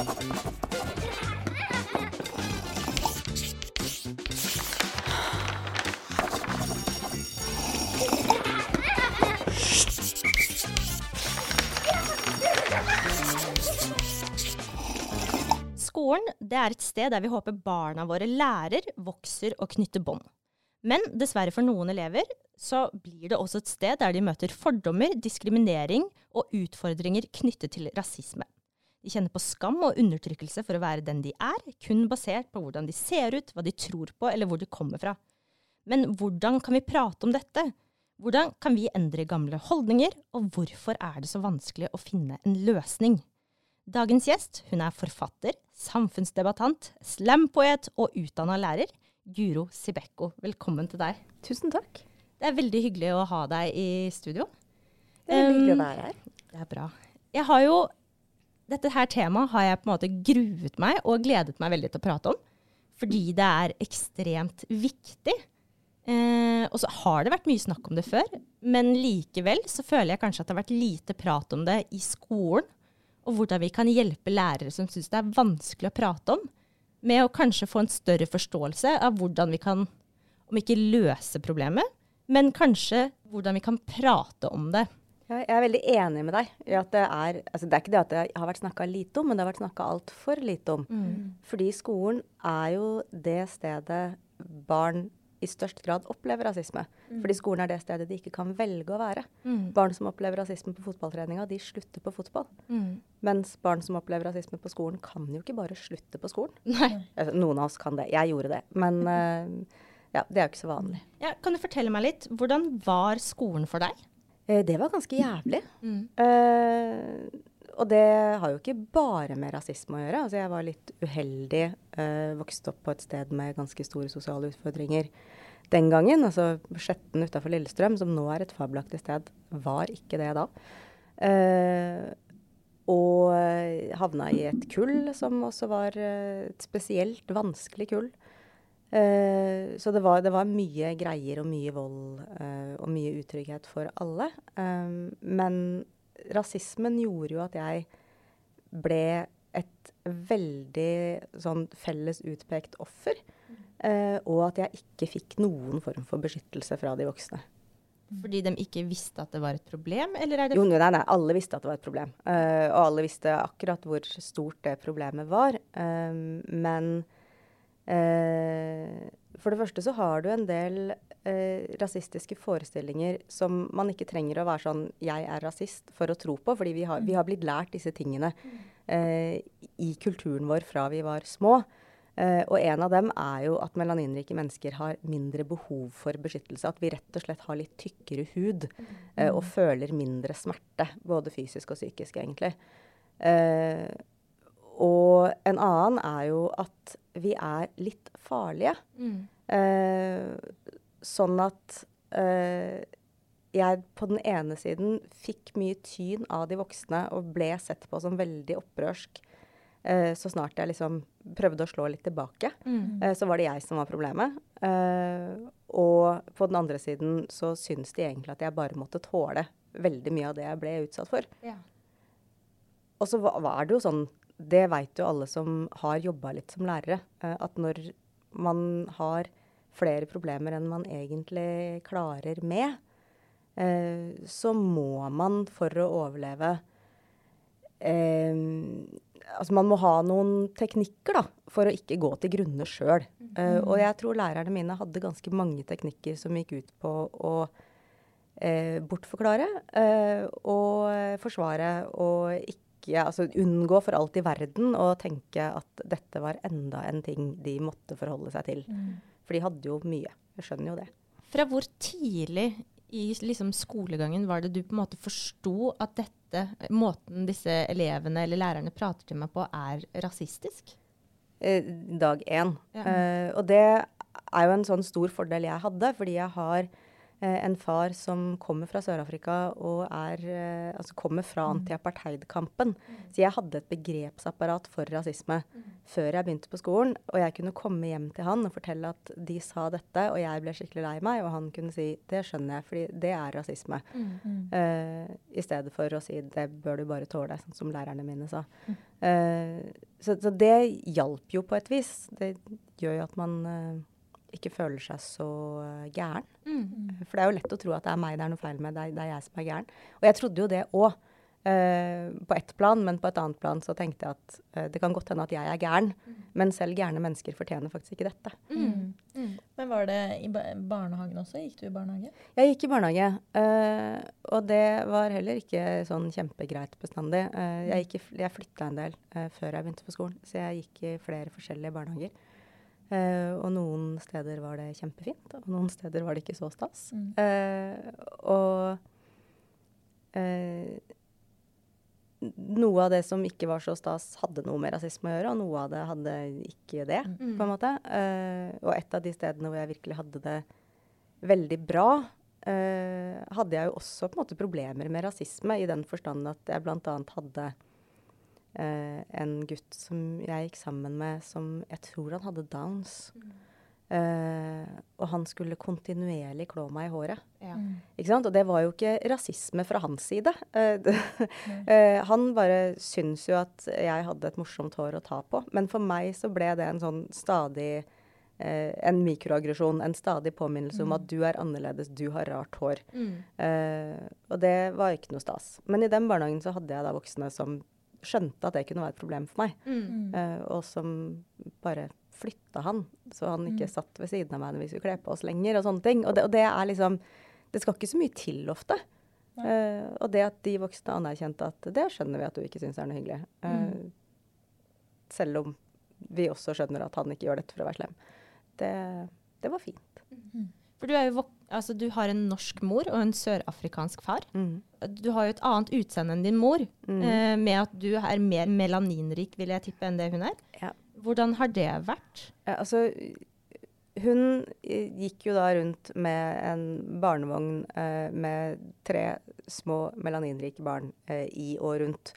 Skolen er et sted der vi håper barna våre lærer, vokser og knytter bånd. Men dessverre for noen elever så blir det også et sted der de møter fordommer, diskriminering og utfordringer knyttet til rasisme. De kjenner på skam og undertrykkelse for å være den de er, kun basert på hvordan de ser ut, hva de tror på eller hvor de kommer fra. Men hvordan kan vi prate om dette? Hvordan kan vi endre gamle holdninger, og hvorfor er det så vanskelig å finne en løsning? Dagens gjest hun er forfatter, samfunnsdebattant, slampoet og utdanna lærer. Guro Sibekko, velkommen til deg. Tusen takk. Det er veldig hyggelig å ha deg i studio. Det er veldig hyggelig å være her. Det er bra. Jeg har jo Dette her temaet har jeg på en måte gruet meg og gledet meg veldig til å prate om. Fordi det er ekstremt viktig. Eh, og så har det vært mye snakk om det før, men likevel så føler jeg kanskje at det har vært lite prat om det i skolen. Og hvordan vi kan hjelpe lærere som syns det er vanskelig å prate om, med å kanskje få en større forståelse av hvordan vi kan, om ikke løse problemet, men kanskje hvordan vi kan prate om det. Ja, jeg er veldig enig med deg i at det er altså Det er ikke det at det har vært snakka lite om, men det har vært snakka altfor lite om. Fordi skolen er jo det stedet barn i størst grad opplever rasisme. Fordi skolen er det stedet de ikke kan velge å være. Barn som opplever rasisme på fotballtreninga, de slutter på fotball. Mens barn som opplever rasisme på skolen, kan jo ikke bare slutte på skolen. Nei. Altså, noen av oss kan det. Jeg gjorde det. Men uh, ja, det er jo ikke så vanlig. Ja, kan du fortelle meg litt, hvordan var skolen for deg? Eh, Det var ganske jævlig. Mm. Uh, og det har jo ikke bare med rasisme å gjøre. Altså, jeg var litt uheldig. Uh, vokste opp på et sted med ganske store sosiale utfordringer den gangen. Altså Skjetten utafor Lillestrøm, som nå er et fabelaktig sted, var ikke det da. Uh, og eh, havna i et kull som også var eh, et spesielt vanskelig kull. Eh, så det var, det var mye greier og mye vold uh, og mye utrygghet for alle. Um, men rasismen gjorde jo at jeg ble et veldig sånn felles utpekt offer. Uh, og at jeg ikke fikk noen form for beskyttelse fra de voksne. Fordi de ikke visste at det var et problem, eller er det Jo, nei, nei, alle visste at det var et problem. Og alle visste akkurat hvor stort det problemet var. Men for det første så har du en del eh, rasistiske forestillinger som man ikke trenger å være sånn 'jeg er rasist' for å tro på, fordi vi har, vi har blitt lært disse tingene eh, i kulturen vår fra vi var små. Uh, og en av dem er jo at melaninrike mennesker har mindre behov for beskyttelse. At vi rett og slett har litt tykkere hud uh, og føler mindre smerte. Både fysisk og psykisk, egentlig. Uh, og en annen er jo at vi er litt farlige. Mm. Eh, sånn at eh, jeg på den ene siden fikk mye tyn av de voksne og ble sett på som veldig opprørsk. Eh, så snart jeg liksom prøvde å slå litt tilbake, Mm. eh, så var det jeg som var problemet. Eh, og på den andre siden så syns de egentlig at jeg bare måtte tåle veldig mye av det jeg ble utsatt for. Ja. Og så var, var det jo sånn, det veit jo alle som har jobba litt som lærere, eh, at når man har flere problemer enn man egentlig klarer med, eh, så må man for å overleve eh, Altså man må ha noen teknikker da, for å ikke gå til grunne sjøl. Og jeg tror lærerne mine hadde ganske mange teknikker som gikk ut på å bortforklare og forsvare og ikke Altså unngå for alt i verden å tenke at dette var enda en ting de måtte forholde seg til. For de hadde jo mye. Jeg skjønner jo det. Fra hvor tidlig i liksom, skolegangen var det du på en måte forsto at dette, måten disse elevene eller lærerne prater til meg på, er rasistisk? Eh, dag én. Ja. Eh, og det er jo en sånn stor fordel jeg hadde, fordi jeg har en far som kommer fra Sør-Afrika og er, eh, altså kommer fra anti-apartheid-kampen. Så jeg hadde et begrepsapparat for rasisme før jeg begynte på skolen. Og jeg kunne komme hjem til han og fortelle at de sa dette, og jeg ble skikkelig lei meg. Og han kunne si det skjønner jeg, fordi det er rasisme. Eh, I stedet for å si det bør du bare tåle, sånn som lærerne mine sa. Eh, så, så det hjalp jo på et vis. Det gjør jo at man eh, ikke føler seg så eh, gæren. Mm. For det er jo lett å tro at det er meg det er noe feil med, det er, det er jeg som er gæren. Og jeg trodde jo det òg. Uh, på ett plan, men på et annet plan så tenkte jeg at uh, det kan godt hende at jeg er gæren, men selv gærne mennesker fortjener faktisk ikke dette. Mm. Mm. Men var det i barnehagen også? Gikk du i barnehage? Jeg gikk i barnehage, uh, og det var heller ikke sånn kjempegreit bestandig. jeg gikk i, jeg flytta en del før jeg begynte på skolen, så jeg gikk i flere forskjellige barnehager. Og noen steder var det kjempefint, og noen steder var det ikke så stas. Mm. og noe av det som ikke var så stas, hadde noe med rasisme å gjøre, og noe av det hadde ikke det, Mm. på en måte. Uh, og et av de stedene hvor jeg virkelig hadde det veldig bra, uh, hadde jeg jo også på en måte problemer med rasisme, i den forstand at jeg bl.a. hadde uh, en gutt som jeg gikk sammen med, som jeg tror han hadde downs. Uh, og han skulle kontinuerlig klå meg i håret. Ja. Mm. Ikke sant? Og det var jo ikke rasisme fra hans side. Det, uh, han bare syns jo at jeg hadde et morsomt hår å ta på. Men for meg så ble det en sånn stadig En mikroaggresjon. En stadig påminnelse om at du er annerledes, du har rart hår. Mm. og det var ikke noe stas. Men i den barnehagen så hadde jeg da voksne som skjønte at det kunne være et problem for meg. Mm. og som bare flytta han, så han ikke Mm. satt ved siden av meg når vi skulle kle på oss lenger. Og sånne ting. Og det, og det er liksom Det skal ikke så mye til ofte. Uh, og det at de voksne anerkjente at det skjønner vi at du ikke syns er noe hyggelig. Uh, Mm. Selv om vi også skjønner at han ikke gjør dette for å være slem. Det, det var fint. For du, er jo vok altså, du har en norsk mor og en sørafrikansk far. Mm. Du har jo et annet utseende enn din mor, Mm. eh, med at du er mer melaninrik, vil jeg tippe, enn det hun er. Ja. Hvordan har det vært? Ja, altså, hun eh, gikk jo da rundt med en barnevogn eh, med tre små melaninrike barn eh, i og rundt.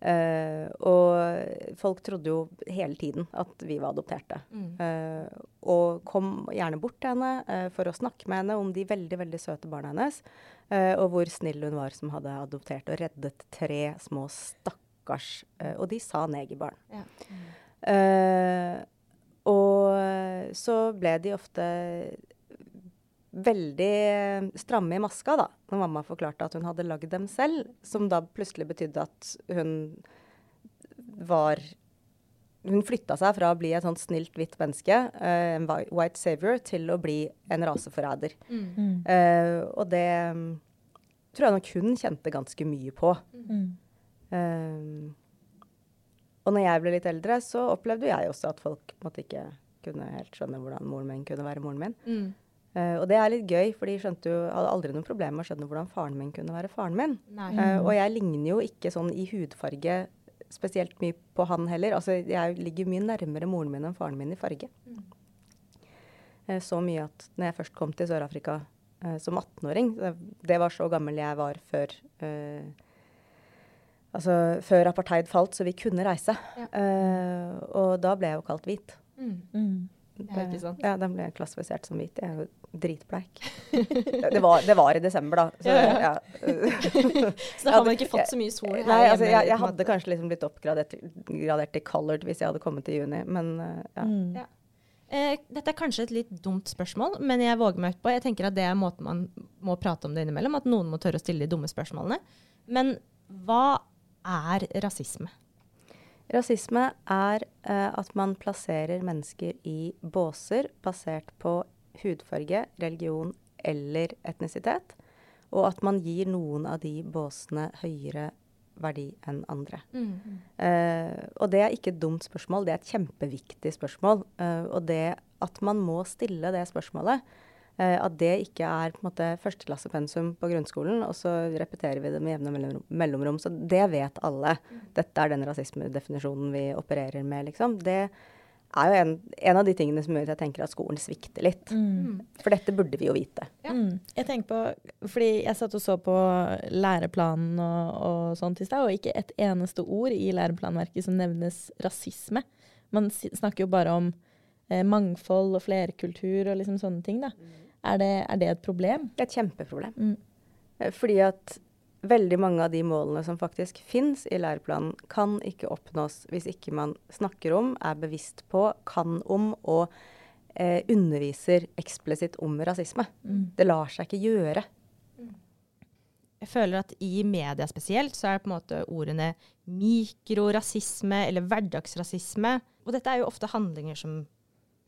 Eh, og folk trodde jo hele tiden at vi var adopterte. Mm. Uh, og kom gjerne bort til henne uh, for å snakke med henne om de veldig veldig søte barna hennes. og hvor snill hun var som hadde adoptert og reddet tre små stakkars Og de sa negerbarn. Ja. Eh, og så ble de ofte veldig stramme i maska da, når mamma forklarte at hun hadde lagd dem selv, som da plutselig betydde at hun var Hun flytta seg fra å bli et sånt snilt, hvitt menneske, eh, en whi- white savior, til å bli en raseforræder. Mm. Eh, og det mm, tror jeg nok hun kjente ganske mye på. Mm. Uh, og når jeg ble litt eldre, så opplevde jeg også at folk måtte ikke kunne helt skjønne hvordan moren min kunne være moren min. Mm. Uh, og det er litt gøy, for de skjønte jo, hadde aldri noe problem med å skjønne hvordan faren min kunne være faren min. Uh, og jeg ligner jo ikke sånn i hudfarge spesielt mye på han heller. Altså, jeg ligger mye nærmere moren min enn faren min i farge. Mm. Uh, så mye at når jeg først kom til Sør-Afrika uh, som 18-åring, det, det var så gammel jeg var før uh, Altså før apartheid falt, så vi kunne reise. Ja. Uh, og da ble jeg jo kalt hvit. Mm. Mm. Ja, ikke sant? Ja, den ble klassifisert som hvit. Jeg er jo dritbleik. det, var, det var i desember, da. Så, Ja. Så da har man ikke fått så mye sol her Nei, altså, jeg, jeg hadde kanskje liksom blitt oppgradert til, colored hvis jeg hadde kommet til juni, men uh, ja. Mm. Ja. Eh, dette er kanskje et litt dumt spørsmål, men jeg våger meg ut på. Jeg tenker at det er måten man må prate om det innimellom, at noen må tørre å stille de dumme spørsmålene. Men hva er rasisme? Rasisme er eh, at man plasserer mennesker i båser basert på hudfarge, religion eller etnisitet, og at man gir noen av de båsene høyere verdi enn andre. Eh, og det er ikke et dumt spørsmål, det er et kjempeviktig spørsmål. Eh, og det at man må stille det spørsmålet, at det ikke er på en måte førsteklassepensum på grunnskolen, og så repeterer vi det med jevne mellomrom. Så det vet alle. Dette er den rasismedefinisjonen vi opererer med, liksom. Det er jo en, en av de tingene som gjør at jeg tenker at skolen svikter litt. Mm. For dette burde vi jo vite. Ja. Mm. Jeg tenker på, fordi jeg satt og så på læreplanen og, og sånt i stad, og ikke et eneste ord i læreplanverket som nevnes rasisme. Man snakker jo bare om eh, mangfold og flerkultur og liksom sånne ting. Da. Er, det, er det et problem? Det er et kjempeproblem. Mm. Eh, Fordi at veldig mange av de målene som faktisk fins i læreplanen, kan ikke oppnås hvis ikke man snakker om, er bevisst på, kan om og eh, underviser eksplisitt om rasisme. Mm. Det lar seg ikke gjøre. Jeg føler at i media spesielt så er det på en måte ordene mikrorasisme eller hverdagsrasisme. Og dette er jo ofte handlinger som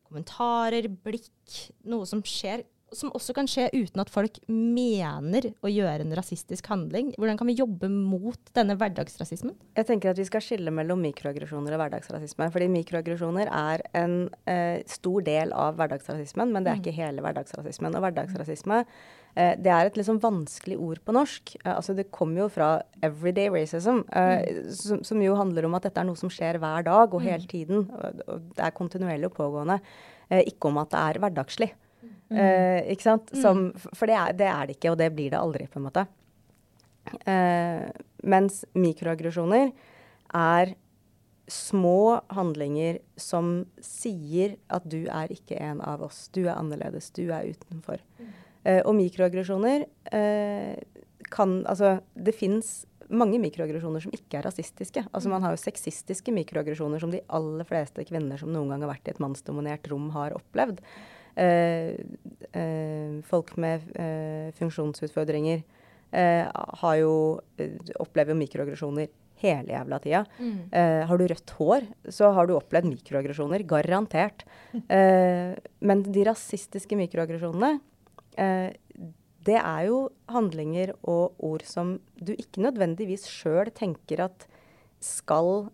kommentarer, blikk, noe som skjer som også kan skje uten at folk mener å gjøre en rasistisk handling. Hvordan kan vi jobbe mot denne hverdagsrasismen? Jeg tenker at vi skal skille mellom mikroaggresjoner og hverdagsrasisme. Fordi mikroaggresjoner er en eh, stor del av hverdagsrasismen, men det er ikke hele hverdagsrasismen. Og hverdagsrasisme eh, det er et liksom vanskelig ord på norsk. Eh, altså Det kommer jo fra everyday racism, eh, som, som, jo handler om at dette er noe som skjer hver dag og hele tiden. Og, og det er kontinuerlig og pågående. Eh, ikke om at det er hverdagslig. Uh, ikke sant? Som, for det er, det er, det ikke, og det blir det aldri, på en måte. Uh, mens mikroaggresjoner er små handlinger som sier at du er ikke en av oss. Du er annerledes. Du er utenfor. Uh, og mikroaggresjoner kan Altså, det fins mange mikroaggresjoner som ikke er rasistiske. Altså Man har jo sexistiske mikroaggresjoner som de aller fleste kvinner som noen gang har vært i et mannsdominert rom, har opplevd. Eh, eh, folk med eh, funksjonsutfordringer har jo opplever mikroaggresjoner hele jævla tida. Mm. Uh, har du rødt hår, så har du opplevd mikroaggresjoner. Garantert. Uh, men de rasistiske mikroaggresjonene, uh, det er jo handlinger og ord som du ikke nødvendigvis sjøl tenker at skal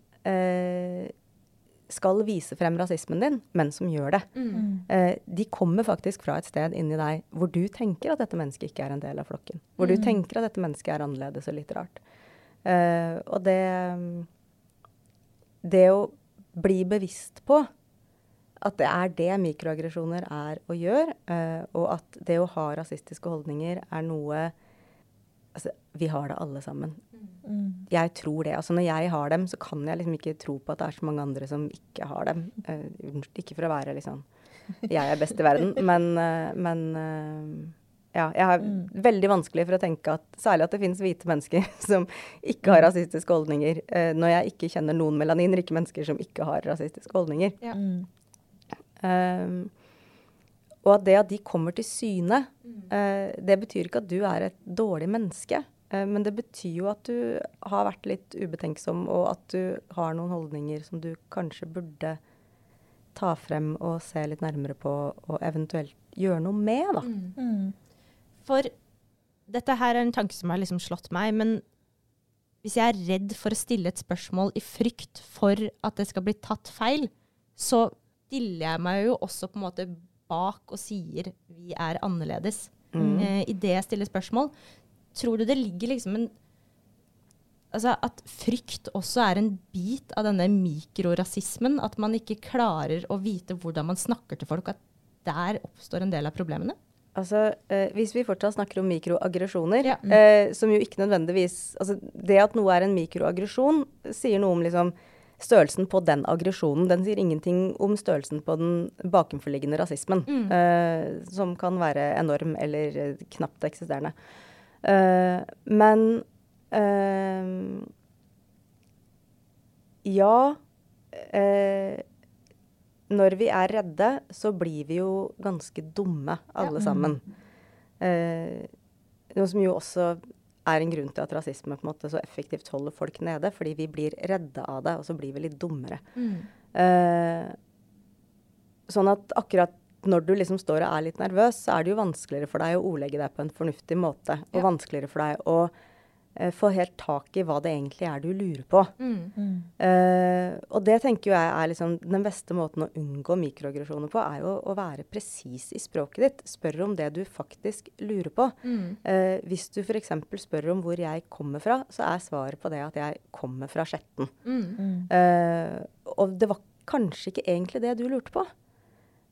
skal vise frem rasismen din, men som gjør det. Mm. Eh, de kommer faktisk fra et sted inni deg hvor du tenker at dette mennesket ikke er en del av flokken. Hvor du mm. tenker at dette mennesket er annerledes og litt rart. Eh, og det Det å bli bevisst på at det er det mikroaggresjoner er å gjøre, eh, og at det å ha rasistiske holdninger er noe Altså, vi har det alle sammen. Mm. Jeg tror det. Altså, når jeg har dem, så kan jeg liksom ikke tro på at det er så mange andre som ikke har dem. Uh, ikke for å være liksom Jeg er best i verden, men, uh, men uh, ja, jeg har mm. veldig vanskelig for å tenke at særlig at det finnes hvite mennesker som ikke har mm. rasistiske holdninger, når jeg ikke kjenner noen melaninrike mennesker som ikke har rasistiske holdninger. Ja. Um, og at det at de kommer til syne, uh, det betyr ikke at du er et dårlig menneske. Uh, men det betyr jo at du har vært litt ubetenksom, og at du har noen holdninger som du kanskje burde ta frem og se litt nærmere på, og eventuelt gjøre noe med, da. Mm. Mm. For dette her er en tanke som har liksom slått meg, men hvis jeg er redd for å stille et spørsmål i frykt for at det skal bli tatt feil, så stiller jeg meg jo også på en måte bak og sier 'vi er annerledes' mm. eh, i det jeg stiller spørsmål. Tror du det ligger liksom en Altså at frykt også er en bit av denne mikrorasismen? At man ikke klarer å vite hvordan man snakker til folk? At der oppstår en del av problemene? Altså, eh, Hvis vi fortsatt snakker om mikroaggresjoner, ja. mm. eh, som jo ikke nødvendigvis altså Det at noe er en mikroaggresjon, sier noe om liksom størrelsen på den aggresjonen. Den sier ingenting om størrelsen på den bakenforliggende rasismen, mm. uh, som kan være enorm eller uh, knapt eksisterende. Uh, men Ja Når vi er redde, så blir vi jo ganske dumme, alle ja. sammen. noe som jo også er en grunn til at rasisme på en måte så effektivt holder folk nede. Fordi vi blir redde av det, og så blir vi litt dummere. Mm. Uh, sånn at akkurat når du liksom står og er litt nervøs, så er det jo vanskeligere for deg å ordlegge deg på en fornuftig måte. Og ja. vanskeligere for deg å få helt tak i hva det egentlig er du lurer på. Mm. Mm. Uh, og det tenker jeg er liksom den beste måten å unngå mikroaggresjoner på, er jo å være presis i språket ditt. Spør om det du faktisk lurer på. Mm. Uh, hvis du f.eks. spør om hvor jeg kommer fra, så er svaret på det at jeg kommer fra Skjetten. Uh, og det var kanskje ikke egentlig det du lurte på.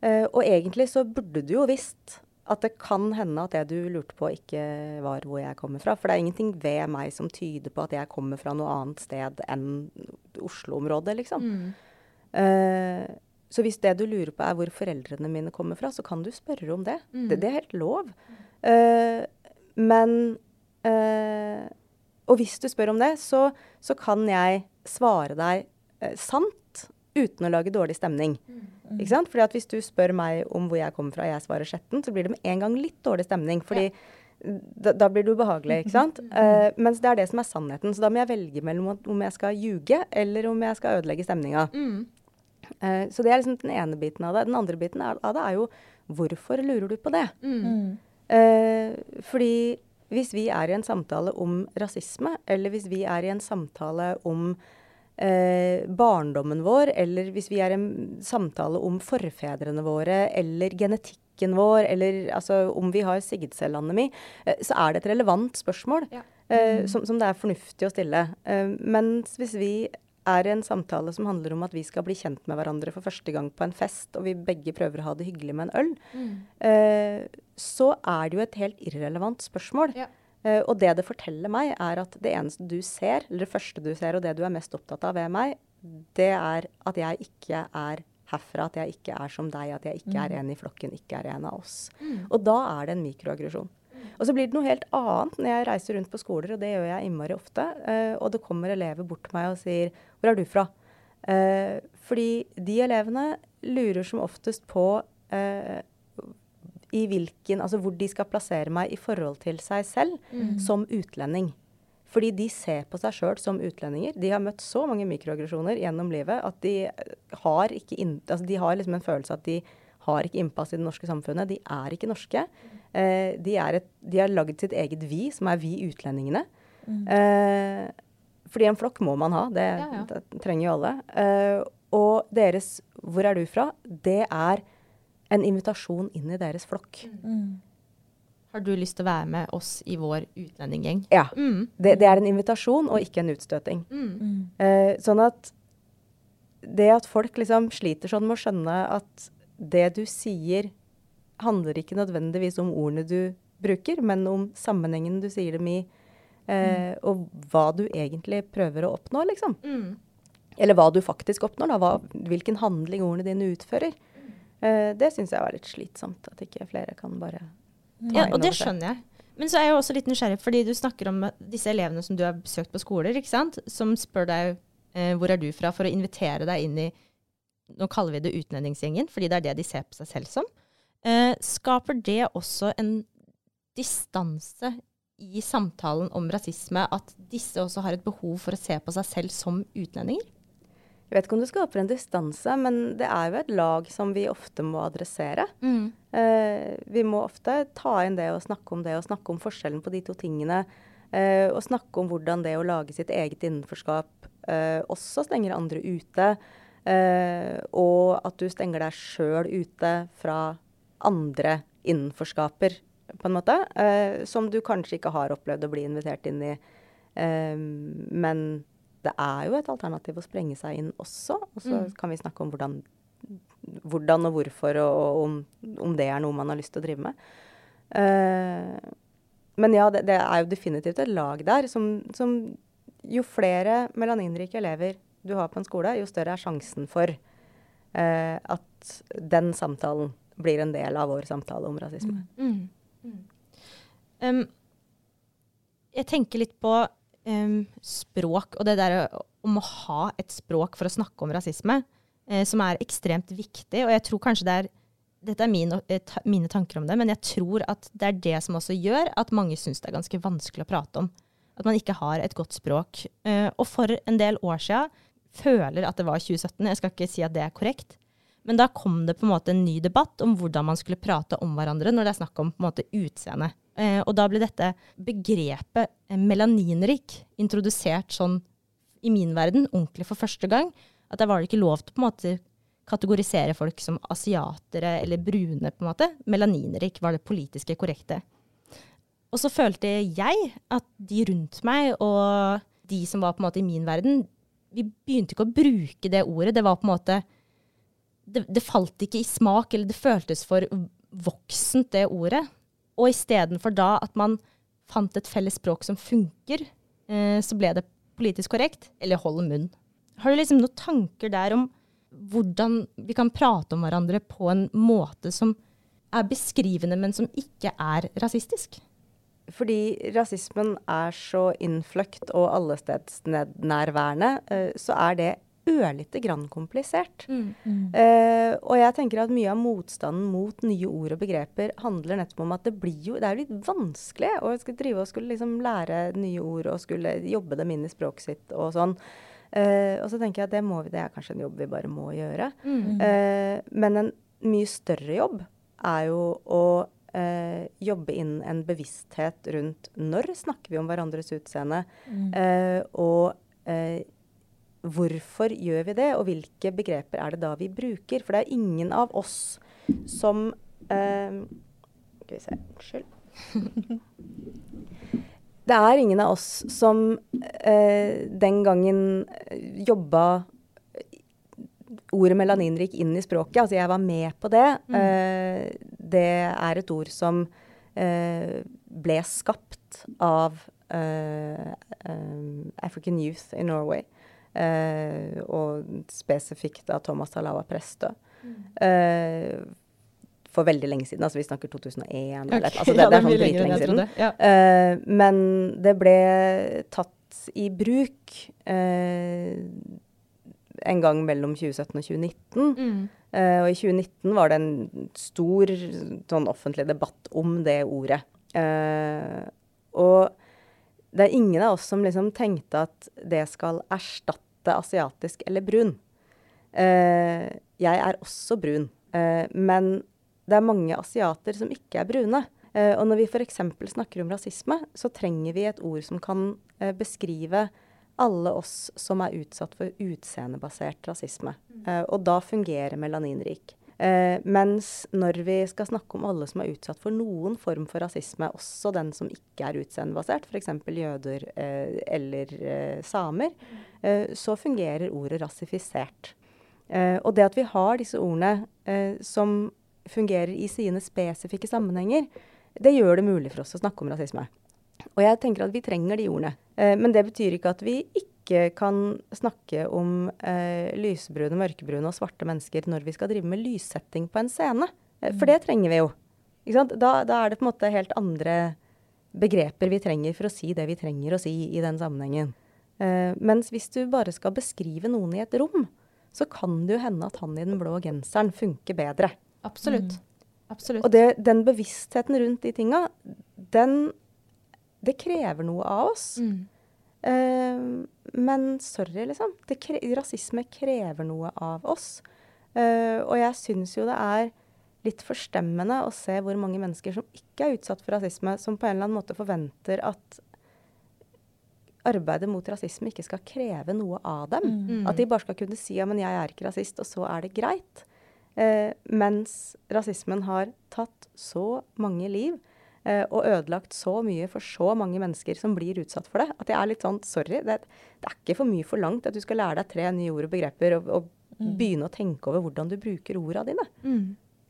og egentlig så burde du jo visst at det kan hende at det du lurte på, ikke var hvor jeg kommer fra. For det er ingenting ved meg som tyder på at jeg kommer fra noe annet sted enn Oslo-området, liksom. Mm. Uh, så hvis det du lurer på er hvor foreldrene mine kommer fra, så kan du spørre om det. Mm. Det, det, er helt lov. Uh, men uh, og hvis du spør om det, så, så kan jeg svare deg sant uten å lage dårlig stemning. Ikke sant? Fordi at hvis du spør meg om hvor jeg kommer fra, og jeg svarer Skjetten, så blir det med en gang litt dårlig stemning. fordi da, da blir det ubehagelig, ikke sant? Uh, mens det er det som er sannheten. Så da må jeg velge mellom om jeg skal ljuge, eller om jeg skal ødelegge stemninga. Eh, så det er liksom den ene biten av det. Den andre biten er, av det er jo hvorfor lurer du på det? Mm. Uh, fordi hvis vi er i en samtale om rasisme, eller hvis vi er i en samtale om eh, barndommen vår, eller hvis vi er i en samtale om forfedrene våre, eller genetikken vår, eller altså, om vi har sigdcellanemi, eh, så er det et relevant spørsmål Ja. eh, som, som det er fornuftig å stille. Eh, mens hvis vi er en samtale som handler om at vi skal bli kjent med hverandre for første gang på en fest, og vi begge prøver å ha det hyggelig med en øl, eh, så er det jo et helt irrelevant spørsmål. Ja. Eh, og det det forteller meg, er at det eneste du ser, eller det første du ser, og det du er mest opptatt av ved meg, det er at jeg ikke er herfra, at jeg ikke er som deg, at jeg ikke er en i flokken, ikke er en av oss. Og da er det en mikroaggresjon. Og så blir det noe helt annet når jeg reiser rundt på skoler, og det gjør jeg innmari ofte. eh, og det kommer elever bort til meg og sier 'Hvor er du fra?' Eh, fordi de elevene lurer som oftest på i hvilken, altså hvor de skal plassere meg i forhold til seg selv som utlending. Fordi de ser på seg sjøl som utlendinger. De har møtt så mange mikroaggresjoner gjennom livet at de har, inn, altså de har liksom en følelse at de har ikke innpass i det norske samfunnet. De er ikke norske. Eh, de, er et, de har lagd sitt eget vi, som er vi utlendingene. Eh, fordi en flokk må man ha. Det, Ja, ja. det trenger jo alle. Eh, og deres 'Hvor er du fra?' det er en invitasjon inn i deres flokk. Mm. Har du lyst til å være med oss i vår utlendinggjeng? Ja. Mm. Det, det er en invitasjon og ikke en utstøting. Mm. Mm. Eh, sånn at det at folk liksom sliter sånn med å skjønne at det du sier, handler ikke nødvendigvis om ordene du bruker, men om sammenhengen du sier dem i, eh, og hva du egentlig prøver å oppnå, liksom. Mm. Eller hva du faktisk oppnår, da. Hva, hvilken handling ordene dine utfører. Eh, det syns jeg var litt slitsomt, at ikke flere kan bare Ja, inn og det over seg. skjønner jeg. Men så er jeg også litt nysgjerrig, fordi du snakker om disse elevene som du har besøkt på skoler, ikke sant? som spør deg eh, hvor er du fra, for å invitere deg inn i Nå kaller vi det utlendingsgjengen, fordi det er det de ser på seg selv som. Eh, skaper det også en distanse i samtalen om rasisme, at disse også har et behov for å se på seg selv som utlendinger? Jeg vet ikke om det skaper en distanse, men det er jo et lag som vi ofte må adressere. Eh, vi må ofte ta inn det og snakke om det, og snakke om forskjellen på de to tingene. eh, og snakke om hvordan det å lage sitt eget innenforskap eh, også stenger andre ute. eh, og at du stenger deg sjøl ute fra andre innenforskaper, på en måte. eh, som du kanskje ikke har opplevd å bli invitert inn i. Eh, men det er jo et alternativ å sprenge seg inn også. Og så Mm. kan vi snakke om hvordan, hvordan og hvorfor, og, og om, om det er noe man har lyst til å drive med. Uh, men ja, det, det er jo definitivt et lag der som, som Jo flere melaninrike elever du har på en skole, jo større er sjansen for uh, at den samtalen blir en del av vår samtale om rasisme. Mm. Um, jeg tenker litt på um, språk, og det der om å ha et språk for å snakke om rasisme, uh, som er ekstremt viktig. Og jeg tror kanskje det er Dette er min, eh, mine tanker om det, men jeg tror at det er det som også gjør at mange syns det er ganske vanskelig å prate om. At man ikke har et godt språk. Uh, og for en del år siden føler at det var 2017, jeg skal ikke si at det er korrekt, men da kom det på en måte en ny debatt om hvordan man skulle prate om hverandre når det er snakk om på en måte utseende. Eh, og da ble dette begrepet eh, melaninrik introdusert sånn i min verden ordentlig for første gang. At der var det ikke lov til på en måte kategorisere folk som asiatere eller brune. på en måte. Melaninrik var det politiske korrekte. Og så følte jeg at de rundt meg og de som var på en måte i min verden, vi begynte ikke å bruke det ordet. Det var på en måte det, det falt ikke i smak, eller det føltes for voksent, det ordet. Og istedenfor da at man fant et felles språk som funker, eh, så ble det politisk korrekt, eller hold munn. Har du liksom noen tanker der om hvordan vi kan prate om hverandre på en måte som er beskrivende, men som ikke er rasistisk? fordi rasismen er så innfløkt og allestedsnærværende, uh, så er det ørlite grann komplisert. Mm. Uh, og jeg tenker at mye av motstanden mot nye ord og begreper handler nettopp om at det blir jo Det er jo litt vanskelig å skulle drive og skulle liksom lære nye ord og skulle jobbe dem inn i språket sitt og sånn. Uh, og så tenker jeg at det, må vi, det er kanskje en jobb vi bare må gjøre. Mm. Uh, men en mye større jobb er jo å jobbe inn en bevissthet rundt når snakker vi om hverandres utseende, og hvorfor gjør vi det, og hvilke begreper er det da vi bruker? For det er ingen av oss som eh, Skal vi se Unnskyld. Det er ingen av oss som eh, den gangen jobba ordet melaninrik inn i språket. Altså jeg var med på det. Mm. Eh, det er et ord som eh, ble skapt av eh, eh, African Youth in Norway. Eh, og spesifikt av Thomas Talawa Presto. Mm. Eh, for veldig lenge siden. Altså vi snakker 2001 okay. eller altså det, ja, det, er sånn dritlenge siden. Ja. Eh, men det ble tatt i bruk eh, en gang mellom 2017 og 2019. Mm. Uh, og i 2019 var det en stor sånn offentlig debatt om det ordet. Uh, og det er ingen av oss som liksom tenkte at det skal erstatte asiatisk eller brun. Uh, jeg er også brun, uh, men det er mange asiater som ikke er brune. Uh, og når vi f.eks. snakker om rasisme, så trenger vi et ord som kan beskrive alle oss som er utsatt for utseendebasert rasisme. og da fungerer melaninrik. Eh, mens når vi skal snakke om alle som er utsatt for noen form for rasisme, også den som ikke er utseendebasert, f.eks. jøder eh, eller eh, samer, eh, så fungerer ordet rasifisert. Eh, og det at vi har disse ordene eh, som fungerer i sine spesifikke sammenhenger, det gjør det mulig for oss å snakke om rasisme. Og jeg tenker at vi trenger de ordene. men det betyr ikke at vi ikke ikke kan snakke om eh, lysebrune, mørkebrune og svarte mennesker når vi skal drive med lyssetting på en scene. Eh, for det trenger vi jo. Da, da, er det på en måte helt andre begreper vi trenger for å si det vi trenger å si i den sammenhengen. Eh, mens hvis du bare skal beskrive noen i et rom, så kan det jo hende at han i den blå genseren funker bedre. Absolutt. Mm. Absolutt. Og det, den bevisstheten rundt de tinga, den Det krever noe av oss. Mm. Uh, men sorry, liksom. Kre rasisme krever noe av oss. Uh, og jeg syns jo det er litt forstemmende å se hvor mange mennesker som ikke er utsatt for rasisme, som på en eller annen måte forventer at arbeidet mot rasisme ikke skal kreve noe av dem. Mm. At de bare skal kunne si ja, men jeg er ikke rasist, og så er det greit. Uh, mens rasismen har tatt så mange liv eh, og ødelagt så mye for så mange mennesker som blir utsatt for det, at jeg er litt sånn sorry. Det, det er ikke for mye forlangt at du skal lære deg tre nye ord og begreper og, og mm. begynne å tenke over hvordan du bruker orda dine. Mm.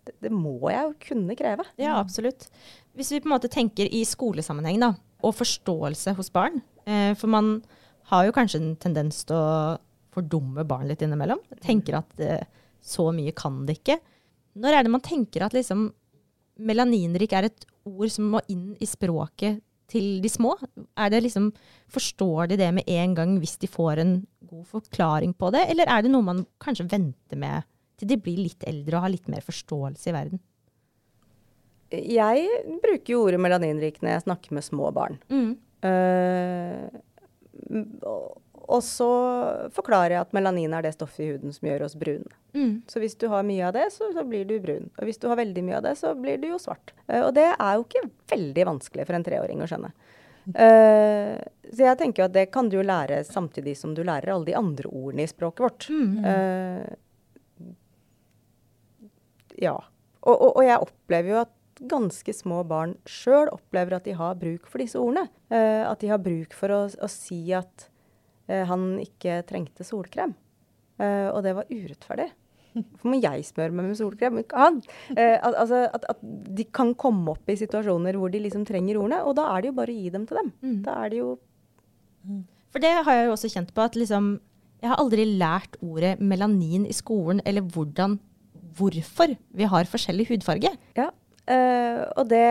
Det, det, må jeg jo kunne kreve. Ja, absolutt. Hvis vi på en måte tenker i skolesammenheng da, og forståelse hos barn, eh, for man har jo kanskje en tendens til å fordumme barn litt innimellom. Tenker at eh, så mye kan det ikke. Når er det man tenker at liksom melaninrik er et ord som må inn i språket til de små? Er det liksom, Forstår de det med en gang hvis de får en god forklaring på det, eller er det noe man kanskje venter med til de blir litt eldre og har litt mer forståelse i verden? Jeg bruker jo ordet melaninrik når jeg snakker med små barn. Mm. Uh, og så forklarer jeg at melanin er det stoffet i huden som gjør oss brune. Mm. Så hvis du har mye av det, så, så, blir du brun. Og hvis du har veldig mye av det, så blir du jo svart. Uh, og det er jo ikke veldig vanskelig for en treåring å skjønne. Uh, så jeg tenker jo at det kan du jo lære samtidig som du lærer alle de andre ordene i språket vårt. Mm. Uh, ja. Og, og, og, jeg opplever jo at ganske små barn sjøl opplever at de har bruk for disse ordene. at de har bruk for å, å si at Eh, han ikke trengte solkrem. Uh, og det var urettferdig. Hvorfor må jeg smøre meg med solkrem, han? Uh, altså, at, at, de kan komme opp i situasjoner hvor de liksom trenger ordene, og da er det jo bare å gi dem til dem. Mm. Da er det jo For det har jeg jo også kjent på, at liksom Jeg har aldri lært ordet melanin i skolen, eller hvordan Hvorfor vi har forskjellig hudfarge. Ja, uh, og det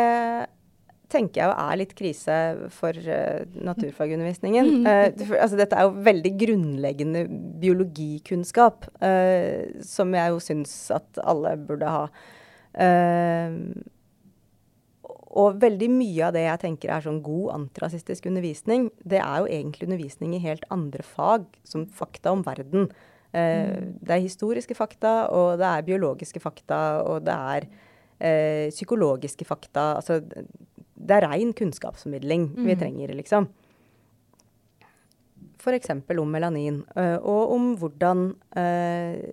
tenker jeg jo er litt krise for uh, naturfagundervisningen. Uh, altså, dette er jo veldig grunnleggende biologikunnskap, uh, som jeg jo syns at alle burde ha. og veldig mye av det jeg tenker er sånn god antirasistisk undervisning, det er jo egentlig undervisning i helt andre fag, som fakta om verden. Mm. Det er historiske fakta, og det er biologiske fakta, og det er psykologiske fakta. Altså det er rein kunnskapsformidling mm. vi trenger, liksom. F.eks. om melanin, øh, og om hvordan øh,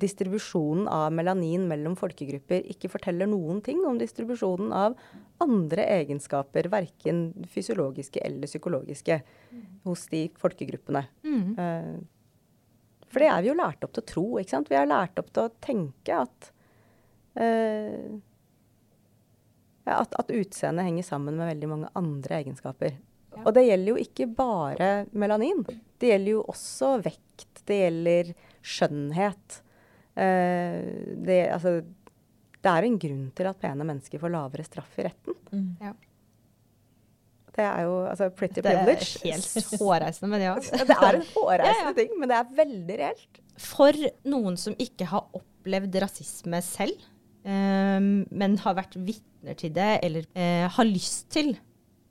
distribusjonen av melanin mellom folkegrupper ikke forteller noen ting om distribusjonen av andre egenskaper, verken fysiologiske eller psykologiske, hos de folkegruppene. Mm. Uh, for det er vi jo lært opp til å tro. ikke sant? Vi er lært opp til å tenke at uh, at, at utseendet henger sammen med veldig mange andre egenskaper. Ja. Og det gjelder jo ikke bare melanin. Det gjelder jo også vekt. Det gjelder skjønnhet. Uh, det, altså, det er en grunn til at pene mennesker får lavere straff i retten. Mm. Ja. Det er jo altså, pretty det privilege. Det er helt hårreisende, men ja. det er en hårreisende ja, ja. ting, men det er veldig reelt. For noen som ikke har opplevd rasisme selv, men har vært vitne vitner til det, eller eh, har lyst til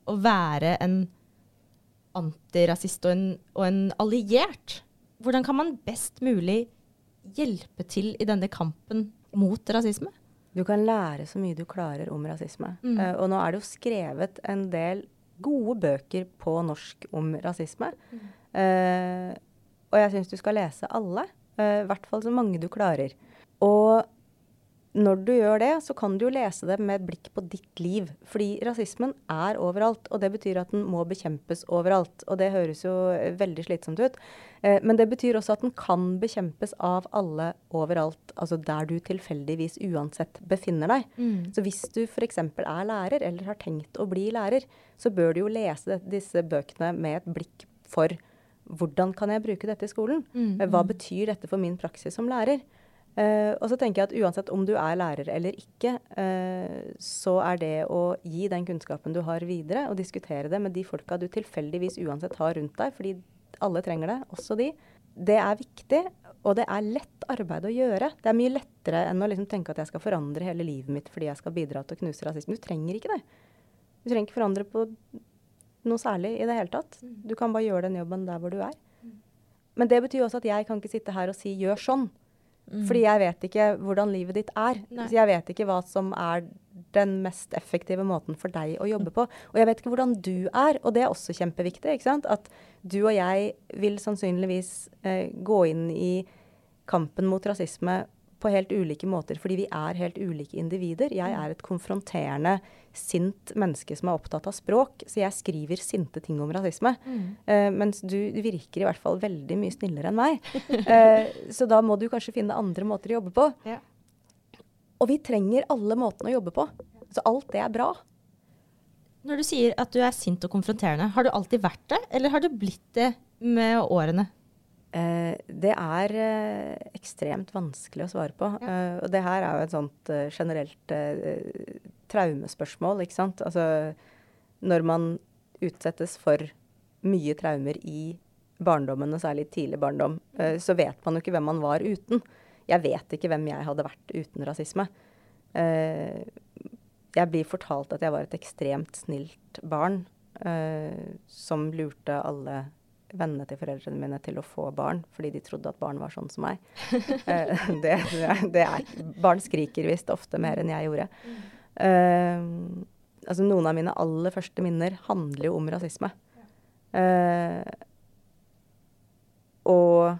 å være en antirasist og en, og en alliert, hvordan kan man best mulig hjelpe til i denne kampen mot rasisme? Du kan lære så mye du klarer om rasisme. Mm. Uh, og nå er det jo skrevet en del gode bøker på norsk om rasisme. Mm. Uh, og jeg syns du skal lese alle. Uh, I hvert fall så mange du klarer. Og når du gjør det, så kan du jo lese det med blikk på ditt liv. Fordi rasismen er overalt, og det betyr at den må bekjempes overalt. Og det høres jo veldig slitsomt ut. Eh, men det betyr også at den kan bekjempes av alle overalt. Altså der du tilfeldigvis uansett befinner deg. Mm. Så hvis du f.eks. er lærer, eller har tenkt å bli lærer, så bør du jo lese disse bøkene med et blikk for hvordan kan jeg bruke dette i skolen? Mm. Hva mm. betyr dette for min praksis som lærer? Uh, og så tenker jeg at uansett om du er lærer eller ikke, uh, så er det å gi den kunnskapen du har videre, og diskutere det med de folka du tilfeldigvis uansett har rundt deg, fordi alle trenger det, også de, det er viktig. Og det er lett arbeid å gjøre. Det er mye lettere enn å liksom tenke at jeg skal forandre hele livet mitt fordi jeg skal bidra til å knuse rasisme. Du trenger ikke det. Du trenger ikke forandre på noe særlig i det hele tatt. Du kan bare gjøre den jobben der hvor du er. Men det betyr også at jeg kan ikke sitte her og si 'gjør sånn'. Mm. Fordi jeg vet ikke hvordan livet ditt er. Så jeg vet ikke hva som er den mest effektive måten for deg å jobbe på. Og jeg vet ikke hvordan du er, og det er også kjempeviktig. ikke sant? At du og jeg vil sannsynligvis eh, gå inn i kampen mot rasisme på helt ulike måter, fordi vi er helt ulike individer. Jeg er et konfronterende, sint menneske som er opptatt av språk, så jeg skriver sinte ting om rasisme. Mm. Uh, mens du virker i hvert fall veldig mye snillere enn meg. Uh, så da må du kanskje finne andre måter å jobbe på. Ja. Og vi trenger alle måtene å jobbe på. Så alt det er bra. Når du sier at du er sint og konfronterende, har du alltid vært det, eller har du blitt det med årene? Eh, det er eh, ekstremt vanskelig å svare på. Eh, og det her er jo et sånt generelt traumespørsmål, ikke sant. Altså når man utsettes for mye traumer i barndommen, og særlig tidlig barndom, eh, så vet man jo ikke hvem man var uten. Jeg vet ikke hvem jeg hadde vært uten rasisme. jeg blir fortalt at jeg var et ekstremt snilt barn som lurte alle vennene til foreldrene mine til å få barn fordi de trodde at barn var sånn som meg. uh, det, det er, barn skriker visst ofte mer enn jeg gjorde. Uh, altså noen av mine aller første minner handler jo om rasisme. Uh, og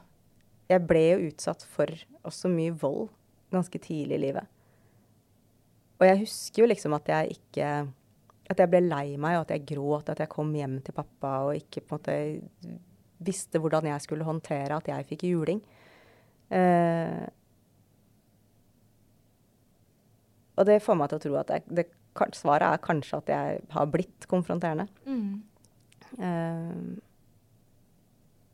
jeg ble jo utsatt for også mye vold ganske tidlig i livet. Og jeg husker jo liksom at jeg ikke at jeg ble lei meg, og at jeg gråt, at jeg kom hjem til pappa og ikke på en måte visste hvordan jeg skulle håndtere at jeg fikk juling. Eh, og det får meg til å tro at jeg, det, svaret er kanskje at jeg har blitt konfronterende. Mm. Eh,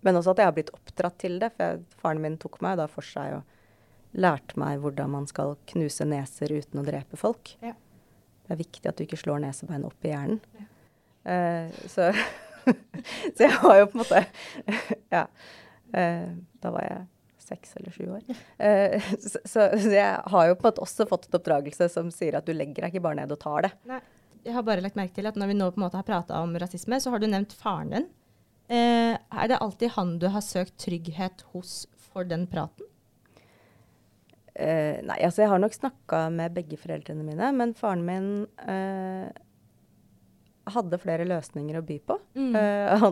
men også at jeg har blitt oppdratt til det, for jeg, faren min tok meg da for seg og lærte meg hvordan man skal knuse neser uten å drepe folk. Ja. det er viktig at du ikke slår nesebeinet opp i hjernen. Eh, så, så jeg har jo på en måte Ja. Eh, da var jeg seks eller sju år. Eh, så, så, jeg har jo på en måte også fått et oppdragelse som sier at du legger deg ikke bare ned og tar det. Nei. Jeg har bare lagt merke til at når vi nå på en måte har prata om rasisme, så har du nevnt faren din. Eh, er det alltid han du har søkt trygghet hos for den praten? Uh, nei, altså jeg har nok snakka med begge foreldrene mine, men faren min hadde flere løsninger å by på. Mm. Uh,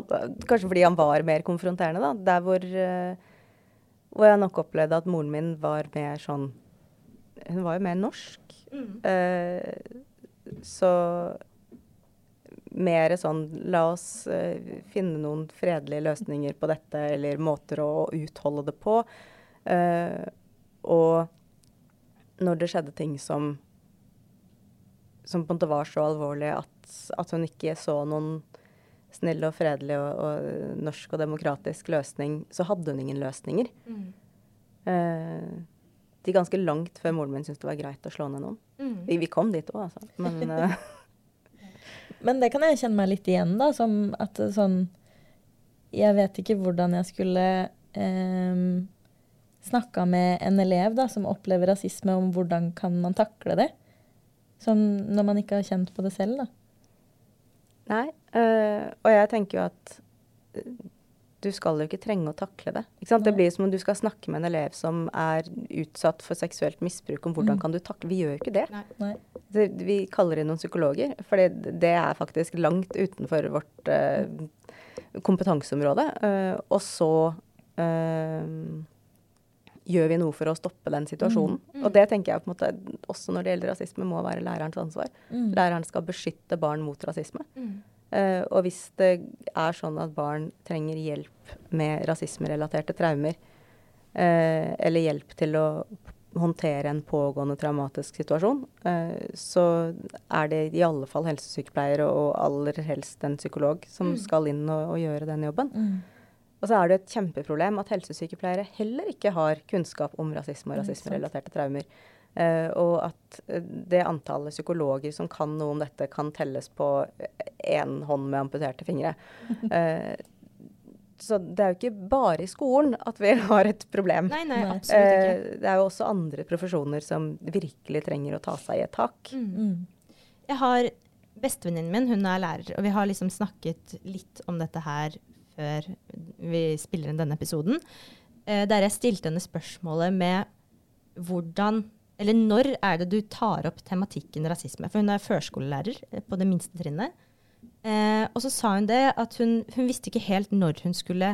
kanskje fordi han var mer konfronterende, da. Der hvor, uh, hvor jeg nok opplevde at moren min var mer sånn Hun var jo mer norsk. Mm. Uh, så mer sånn La oss finne noen fredelige løsninger på dette, eller måter å utholde det på. Og når det skjedde ting som som på en måte var så alvorlig at, at hun ikke så noen snill og fredelig og, og norsk og demokratisk løsning, så hadde hun ingen løsninger. Mm. Eh, de ganske langt før moren min syntes det var greit å slå ned noen. Mm. Vi, vi kom dit òg, altså. Men eh, Men det kan jeg kjenne meg litt igjen, da. Som at sånn Jeg vet ikke hvordan jeg skulle eh, snakka med en elev da, som opplever rasisme, om hvordan kan man takle det. Sånn når man ikke har kjent på det selv, da. Nei. Øh, og jeg tenker jo at eh, du skal jo ikke trenge å takle det. Ikke sant? Det blir som om du skal snakke med en elev som er utsatt for seksuelt misbruk, om hvordan Mm. kan du takle Vi gjør jo ikke det. Nei. Nei. det. Vi kaller inn noen psykologer, for det er faktisk langt utenfor vårt eh, kompetanseområde. Uh, og så eh, gjør vi noe for å stoppe den situasjonen. Mm. Og det tenker jeg på en måte også når det gjelder rasisme, må være lærerens ansvar. Mm. Læreren skal beskytte barn mot rasisme. Mm. Eh, og hvis det er sånn at barn trenger hjelp med rasismerelaterte traumer, uh, eller hjelp til å håndtere en pågående traumatisk situasjon, uh, så er det i alle fall helsesykepleiere og aller helst en psykolog som Mm. skal inn og, og gjøre den jobben. Og så er det et kjempeproblem at helsesykepleiere heller ikke har kunnskap om rasisme og Mm, rasismerelaterte traumer. Uh, og at eh, det antallet psykologer som kan noe om dette, kan telles på én hånd med amputerte fingre. Uh, så det er jo ikke bare i skolen at vi har et problem. Nei, nei, Nei. absolutt ikke. Uh, det er jo også andre profesjoner som virkelig trenger å ta seg i et tak. Mm. Mm. Jeg har Bestevenninnen min hun er lærer, og vi har liksom snakket litt om dette her før vi spiller inn denne episoden. Eh, der jeg stilte henne spørsmålet med hvordan Eller når er det du tar opp tematikken rasisme? For hun er førskolelærer eh, på det minste trinnet. Eh, og så sa hun det at hun, hun visste ikke helt når hun skulle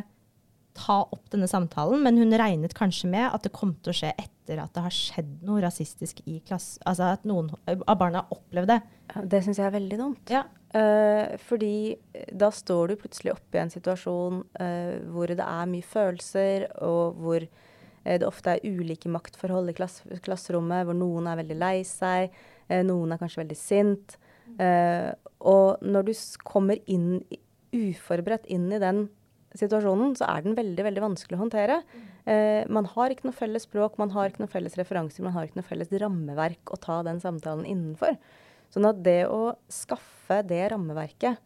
ta opp denne samtalen, men hun regnet kanskje med at det kom til å skje etter at det har skjedd noe rasistisk i klassen. Altså at noen av barna har opplevd det. Det syns jeg er veldig dumt. Ja. Uh, fordi da står du plutselig oppe i en situasjon uh, hvor det er mye følelser, og hvor uh, det ofte er ulike maktforhold i klass klasserommet, hvor noen er veldig lei seg, noen er kanskje veldig sint. Og når du kommer inn uforberedt inn i den situasjonen, så er den veldig veldig vanskelig å håndtere. Eh, man har ikke noe felles språk, man har ikke noe felles referanser, man har ikke noe felles rammeverk å ta den samtalen innenfor. Sånn at det å skaffe det rammeverket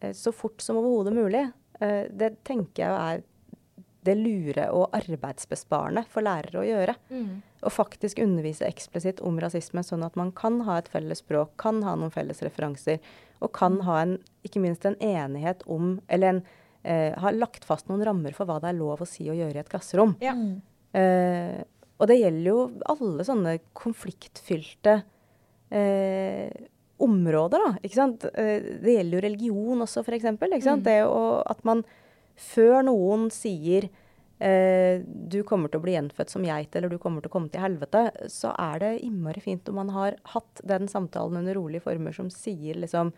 eh, så fort som overhodet mulig, eh, det tenker jeg er det lure og arbeidsbesparende for lærere å gjøre. Å faktisk undervise eksplisitt om rasisme, sånn at man kan ha et felles språk, kan ha noen felles referanser, og kan ha en, ikke minst en enighet om Eller en, eh, har lagt fast noen rammer for hva det er lov å si og gjøre i et klasserom. Ja. Mm. Eh, og det gjelder jo alle sånne konfliktfylte eh, områder, da. Ikke sant? Eh, det gjelder jo religion også, f.eks. Ikke? Mm. Det å, at man før noen sier eh, du kommer til å bli gjenfødt som geit, eller du kommer til å komme til helvete, så er det innmari fint om man har hatt den samtalen under rolige former som sier liksom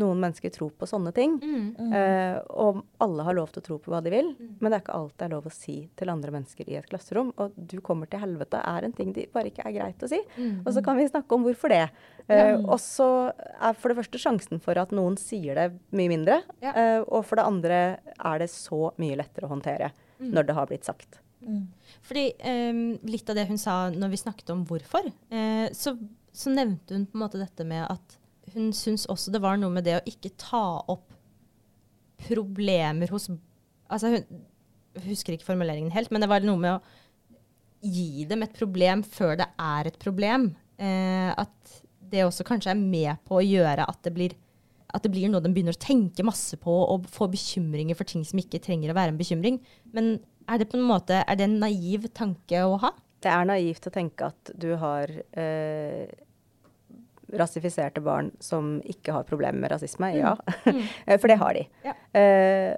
noen mennesker tror på sånne ting. Mm. Mm. Eh, og alle har lov til å tro på hva de vil, Mm. men det er ikke alt det er lov å si til andre mennesker i et klasserom. Og 'du kommer til helvete' er en ting de bare ikke er greit å si. Mm. Og så kan vi snakke om hvorfor det. Eh, og så er for det første sjansen for at noen sier det mye mindre. Ja. eh, og for det andre er det så mye lettere å håndtere Mm. når det har blitt sagt. Mm. Fordi eh, litt av det hun sa når vi snakket om hvorfor, eh, så så nevnte hun på en måte dette med at hun syns også det var noe med det å ikke ta opp problemer hos Altså hun husker ikke formuleringen helt, men det var noe med å gi dem et problem før det er et problem. Eh, at det også kanskje er med på å gjøre at det blir at det blir noe de begynner å tenke masse på og få bekymringer for ting som ikke trenger å være en bekymring. Men er det på en måte, er det en naiv tanke å ha? Det er naivt å tenke at du har eh, rasifiserte barn som ikke har problemer med rasisme. Ja. Mm. For det har de. Ja. Uh,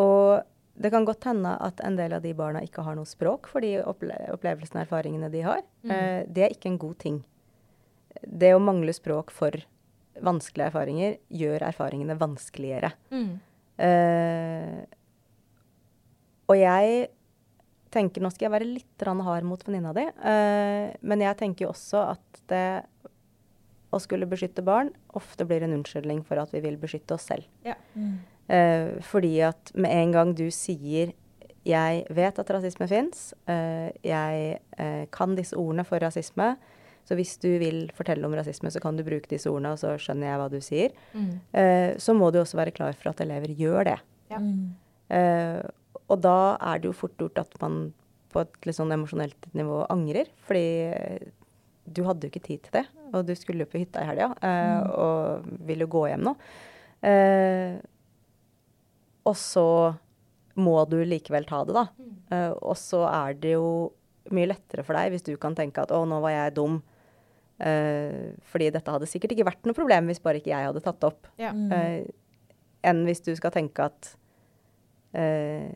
og det kan godt hende at en del av de barna ikke har noe språk for de opple opplevelsene og erfaringene de har. Mm. Uh, det er ikke en god ting. Det å mangle språk for vanskelige erfaringer gjør erfaringene vanskeligere. Mm. Uh, og jeg tenker Nå skal jeg være litt hard mot venninna di, uh, men jeg tenker jo også at det å skulle beskytte barn ofte blir en unnskyldning for at vi vil beskytte oss selv. Ja. Eh, fordi at med en gang du sier 'jeg vet at rasisme fins', uh, 'jeg uh, kan disse ordene for rasisme', så hvis du vil fortelle om rasisme, så kan du bruke disse ordene, og så skjønner jeg hva du sier, Mm. eh, så må du også være klar for at elever gjør det. Ja. Mm. Eh, og da er det jo fort gjort at man på et litt sånn emosjonelt nivå angrer, fordi eh, du hadde jo ikke tid til det, og du skulle jo på hytta i helga, eh, Mm. og ville gå hjem nå. Eh, og så må du likevel ta det, da. Mm. Eh, og så er det jo mye lettere for deg hvis du kan tenke at 'å, nå var jeg dum'. Eh, fordi dette hadde sikkert ikke vært noe problem hvis bare ikke jeg hadde tatt det opp. Ja. Mm. Eh, enn hvis du skal tenke at eh,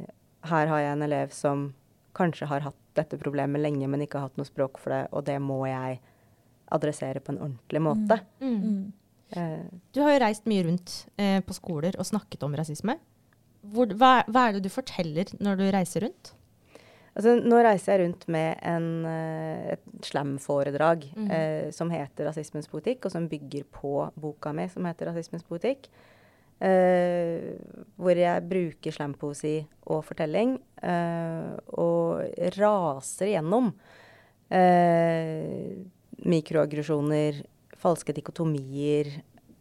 her har jeg en elev som kanskje har hatt dette problemet lenge, men ikke har hatt noe språk for det, og det må jeg adressere på en ordentlig måte. Mm. Mm. Eh, Du har jo reist mye rundt eh, på skoler og snakket om rasisme. Hvor, hva, hva er det du forteller når du reiser rundt? altså, nå reiser jeg rundt med en, eh, et slam-foredrag mm. eh, som heter 'Rasismens politikk', og som bygger på boka mi som heter 'Rasismens politikk'. Eh, hvor jeg bruker slampoesi og fortelling, eh, og raser gjennom eh, mikroaggresjoner, falske dikotomier,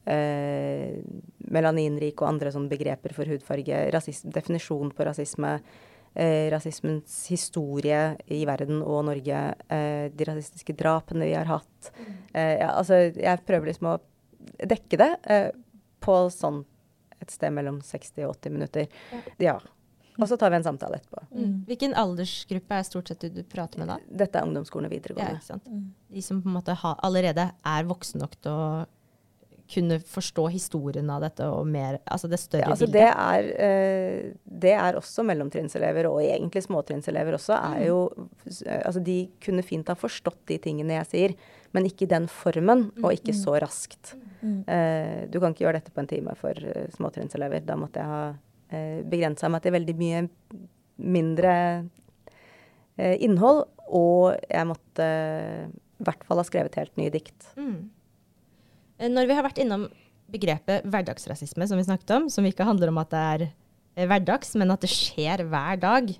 eh, melaninrik og andre sånne begreper for hudfarge, rasism, definisjon på rasisme, eh, rasismens historie i verden og Norge, eh, de rasistiske drapene vi har hatt. Eh, ja, altså, jeg prøver liksom å dekke det eh, på sånn et sted mellom 60 og 80 minutter. Ja. Og så tar vi en samtale etterpå. Mm. Hvilken aldersgruppe er stort sett du, du prater med da? Dette er ungdomsskolen og videregående. sant? Mm. De som på en måte ha, allerede er voksne nok til å kunne forstå historien av dette og mer, altså det større Ja, altså bildet. det, er, eh, det er også mellomtrinnselever, og egentlig småtrinnselever også, er jo eh, Altså de kunne fint ha forstått de tingene jeg sier, men ikke i den formen, og ikke så raskt. Mm. Uh, du kan ikke gjøre dette på en time for uh, småtrinnselever. Da måtte jeg ha begrensa meg til veldig mye mindre eh, innhold, og jeg måtte eh, i hvert fall ha skrevet helt nye dikt. Mm. Eh, Når vi har vært innom begrepet hverdagsrasisme, som vi snakket om, som ikke handler om at det er eh, hverdags, men at det skjer hver dag,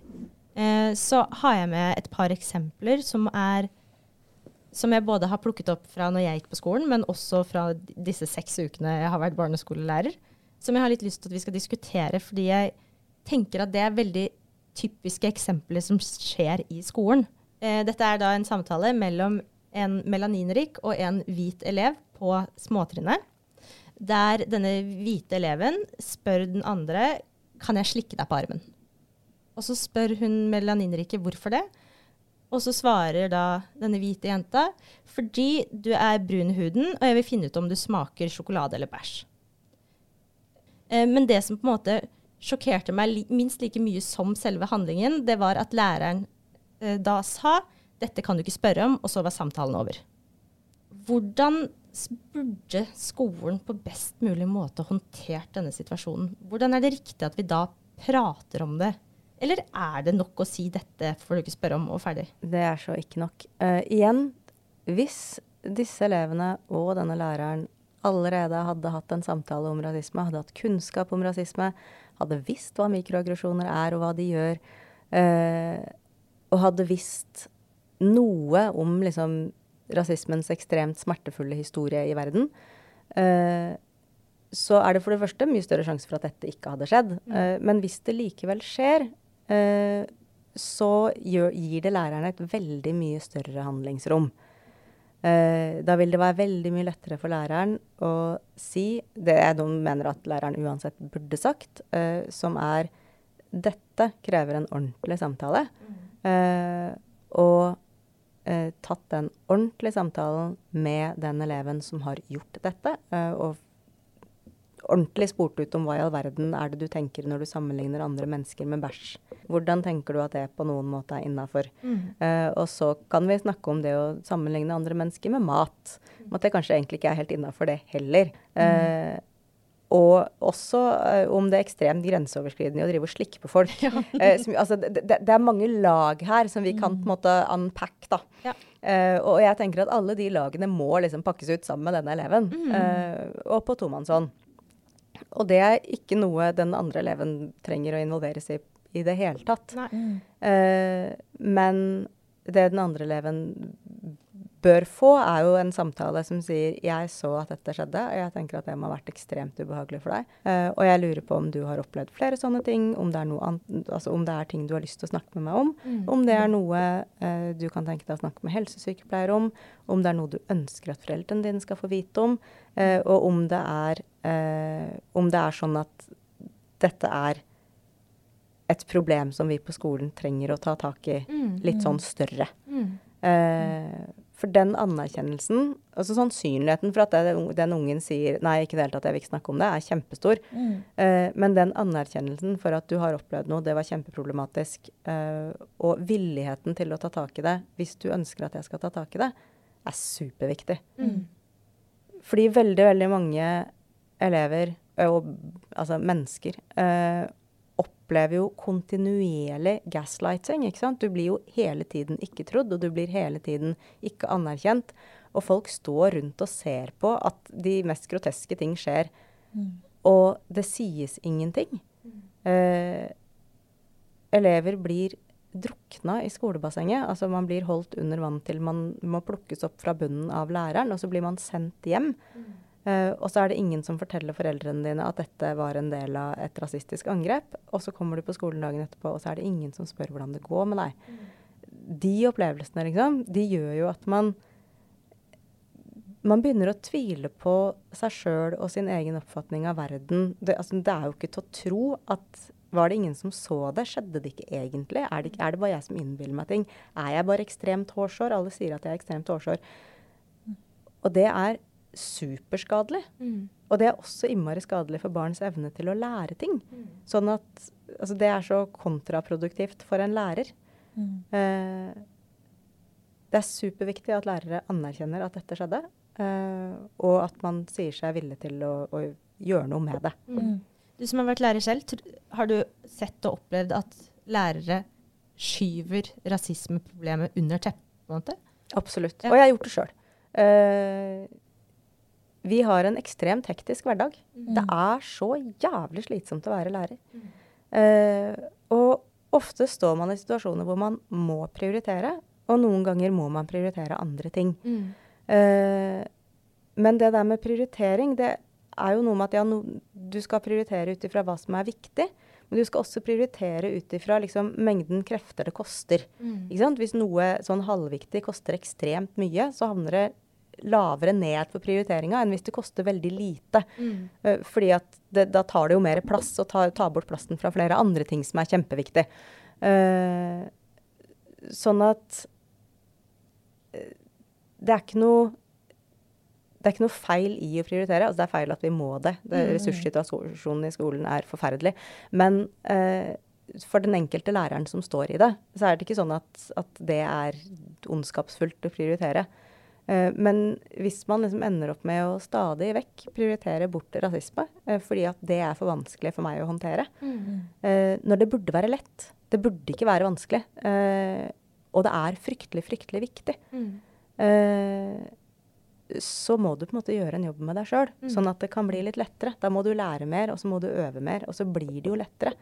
eh, så har jeg med et par eksempler som er som jeg både har plukket opp fra når jeg gikk på skolen, men også fra disse seks ukene jeg har vært barneskolelærer, som jeg har litt lyst til at vi skal diskutere, fordi jeg tenker at det er veldig typiske eksempler som skjer i skolen. Eh, dette er da en samtale mellom en melaninrik og en hvit elev på småtrinnet, der denne hvite eleven spør den andre kan jeg slikke deg på armen. Og så spør hun melaninrike hvorfor det. Og så svarer da denne hvite jenta fordi du er brun i huden, og jeg vil finne ut om du smaker sjokolade eller bæsj. Eh, Men det som på en måte sjokkerte meg minst like mye som selve handlingen, det var at læreren eh, da sa dette kan du ikke spørre om, og så var samtalen over. Hvordan burde skolen på best mulig måte håndtert denne situasjonen? Hvordan er det riktig at vi da prater om det? Eller er det nok å si dette får du ikke spørre om, og ferdig? Det er så ikke nok. Uh, igjen, hvis disse elevene og denne læreren allerede hadde hatt en samtale om rasisme, hadde hatt kunnskap om rasisme, hadde visst hva mikroaggresjoner er og hva de gjør, eh, og hadde visst noe om liksom rasismens ekstremt smertefulle historie i verden, eh, så er det for det første mye større sjanse for at dette ikke hadde skjedd. Mm. Eh, men hvis det likevel skjer, eh, så gjør, gir det lærerne et veldig mye større handlingsrom. Eh, da vil det være veldig mye lettere for læreren å si det noen mener at læreren uansett burde sagt, eh, som er dette krever en ordentlig samtale. Eh, og tatt den ordentlige samtalen med den eleven som har gjort dette, og ordentlig spurt ut om hva i all verden er det du tenker når du sammenligner andre mennesker med bæsj. Hvordan tenker du at det på noen måte er innafor? Mm. Uh, og så kan vi snakke om det å sammenligne andre mennesker med mat. Om at det kanskje egentlig ikke er helt innafor det heller. Eh, og også uh, om det er ekstremt grenseoverskridende å drive og slikke på folk. Eh, som, altså, det, det, er mange lag her som vi kan på en måte unpack. da. Ja. Uh, og jeg tenker at alle de lagene må liksom pakkes ut sammen med denne eleven. Eh, og på tomannshånd. Og det er ikke noe den andre eleven trenger å involveres i i det hele tatt. Eh, men det den andre eleven bør få, er jo en samtale som sier 'jeg så at dette skjedde', og jeg tenker at det må ha vært ekstremt ubehagelig for deg. Uh, og jeg lurer på om du har opplevd flere sånne ting, om det er, altså om det er ting du har lyst til å snakke med meg om. Mm. Om det er noe uh, du kan tenke deg å snakke med helsesykepleier om. Om det er noe du ønsker at foreldrene dine skal få vite om. uh, og om det, er, om det er sånn at dette er et problem som vi på skolen trenger å ta tak i Mm. litt sånn større. Mm. Eh, for den anerkjennelsen, altså sannsynligheten for at det, den ungen sier 'nei, ikke i det hele tatt, jeg vil ikke snakke om det', er kjempestor. Mm. Eh, men den anerkjennelsen for at du har opplevd noe, det var kjempeproblematisk, eh, og villigheten til å ta tak i det, hvis du ønsker at jeg skal ta tak i det, er superviktig. Mm. Fordi veldig, veldig mange elever, og altså mennesker, eh, opplever jo kontinuerlig gaslighting. ikke sant? Du blir jo hele tiden ikke trodd, og du blir hele tiden ikke anerkjent. Og folk står rundt og ser på at de mest groteske ting skjer, Mm. og det sies ingenting. Eh, elever blir drukna i skolebassenget. Altså man blir holdt under vann til man må plukkes opp fra bunnen av læreren, og så blir man sendt hjem. Eh, og så er det ingen som forteller foreldrene dine at dette var en del av et rasistisk angrep. Og så kommer du på skolen dagen etterpå, og så er det ingen som spør hvordan det går med deg. De opplevelsene, liksom, de gjør jo at man man begynner å tvile på seg sjøl og sin egen oppfatning av verden. Det, altså, det er jo ikke til å tro at Var det ingen som så det? Skjedde det ikke egentlig? Er det, er det bare jeg som innbiller meg ting? Er jeg bare ekstremt hårsår? Alle sier at jeg er ekstremt hårsår. Og det er superskadelig. Mm. Og det er også innmari skadelig for barns evne til å lære ting. Sånn at altså, det er så kontraproduktivt for en lærer. Mm. Eh, det er superviktig at lærere anerkjenner at dette skjedde, eh, og at man sier seg villig til å, å gjøre noe med det. Mm. Du som har vært lærer selv, har du sett og opplevd at lærere skyver rasismeproblemet under teppet? Absolutt. Ja. Og jeg har gjort det sjøl. Vi har en ekstremt hektisk hverdag. Det er så jævlig slitsomt å være lærer. Eh, og ofte står man i situasjoner hvor man må prioritere, og noen ganger må man prioritere andre ting. Mm. Eh, men det der med prioritering, det er jo noe med at ja, no, du skal prioritere ut ifra hva som er viktig. Men du skal også prioritere ut ifra liksom, mengden krefter det koster. Mm. Hvis noe sånn halvviktig koster ekstremt mye, så havner det lavere ned på prioriteringa enn hvis det koster veldig lite. Mm. Eh, fordi at det, da tar det jo mer plass, og tar, tar bort plassen fra flere andre ting som er kjempeviktig. Uh, sånn at eh, det er ikke noe det er ikke noe feil i å prioritere. Altså det er feil at vi må det. det Mm. Ressurssituasjonen i skolen er forferdelig. Men eh, for den enkelte læreren som står i det, så er det ikke sånn at, at det er ondskapsfullt å prioritere. Eh, men hvis man liksom ender opp med å stadig vekk prioritere bort rasisme, eh, fordi at det er for vanskelig for meg å håndtere, Mm. eh, når det burde være lett Det burde ikke være vanskelig. Og det er fryktelig, fryktelig viktig. Mm. Så må du på en måte gjøre en jobb med deg sjøl, Mm. sånn at det kan bli litt lettere. Da må du lære mer, og så må du øve mer, og så blir det jo lettere.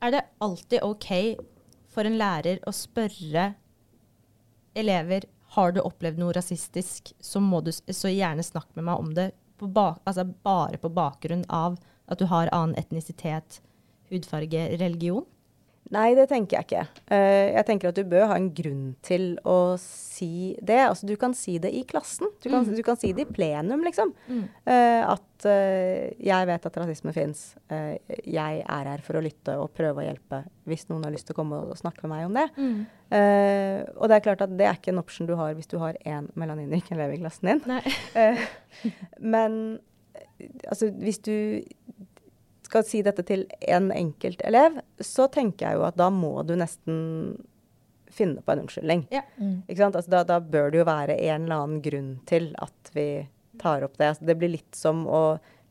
Er det alltid OK for en lærer å spørre elever har du opplevd noe rasistisk, så må du så gjerne snakke med meg om det på bak, altså bare på bakgrunn av at du har annen etnisitet, hudfarge, religion. Nei, det tenker jeg ikke. Eh, jeg tenker at du bør ha en grunn til å si det. Altså, du kan si det i klassen. Du kan, Mm. du kan si det i plenum, liksom. Eh, at eh, jeg vet at rasisme fins. jeg er her for å lytte og prøve å hjelpe hvis noen har lyst til å komme og snakke med meg om det. Eh, og det er klart at det er ikke en option du har hvis du har én melaninrik elev i klassen din. Men altså, hvis du skal si dette til en enkelt elev, så tenker jeg jo at da må du nesten finne på en unnskyldning. Ja. Ikke sant? Altså, da, da bør det jo være en eller annen grunn til at vi tar opp det. Altså, det blir litt som å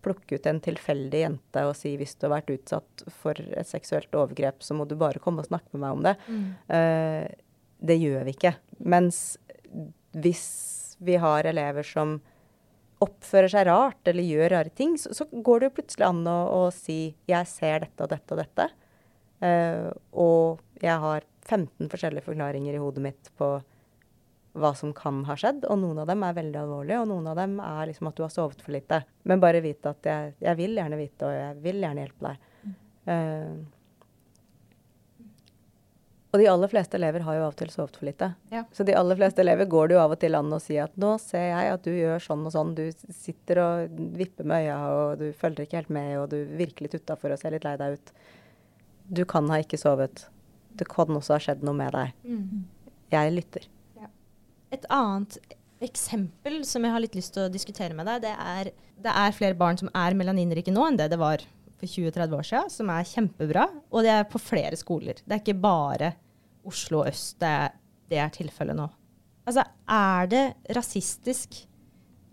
plukke ut en tilfeldig jente og si hvis du har vært utsatt for et seksuelt overgrep, så må du bare komme og snakke med meg om det. Eh, det gjør vi ikke. Mens hvis vi har elever som oppfører seg rart eller gjør rare ting, så, så går det jo plutselig an å, å si 'jeg ser dette og dette og dette', uh, og jeg har 15 forskjellige forklaringer i hodet mitt på hva som kan ha skjedd, og noen av dem er veldig alvorlige, og noen av dem er liksom at du har sovet for lite. Men bare vite at jeg, jeg vil gjerne vite, og jeg vil gjerne hjelpe deg. Eh, og de aller fleste elever har jo av og til sovet for lite. Ja. Så de aller fleste elever går det jo av og til an å si at nå ser jeg at du gjør sånn og sånn, du sitter og vipper med øya, og du følger ikke helt med, og du virker litt utafor og ser litt lei deg ut. Du kan ha ikke sovet. Det kan også ha skjedd noe med deg. Jeg lytter. Et annet eksempel som jeg har litt lyst til å diskutere med deg, det er det er flere barn som er melaninrike nå enn det det var for 20-30 år siden, som er kjempebra. Og det er på flere skoler. Det er ikke bare Oslo øst det er, det er tilfellet nå. Altså, er det rasistisk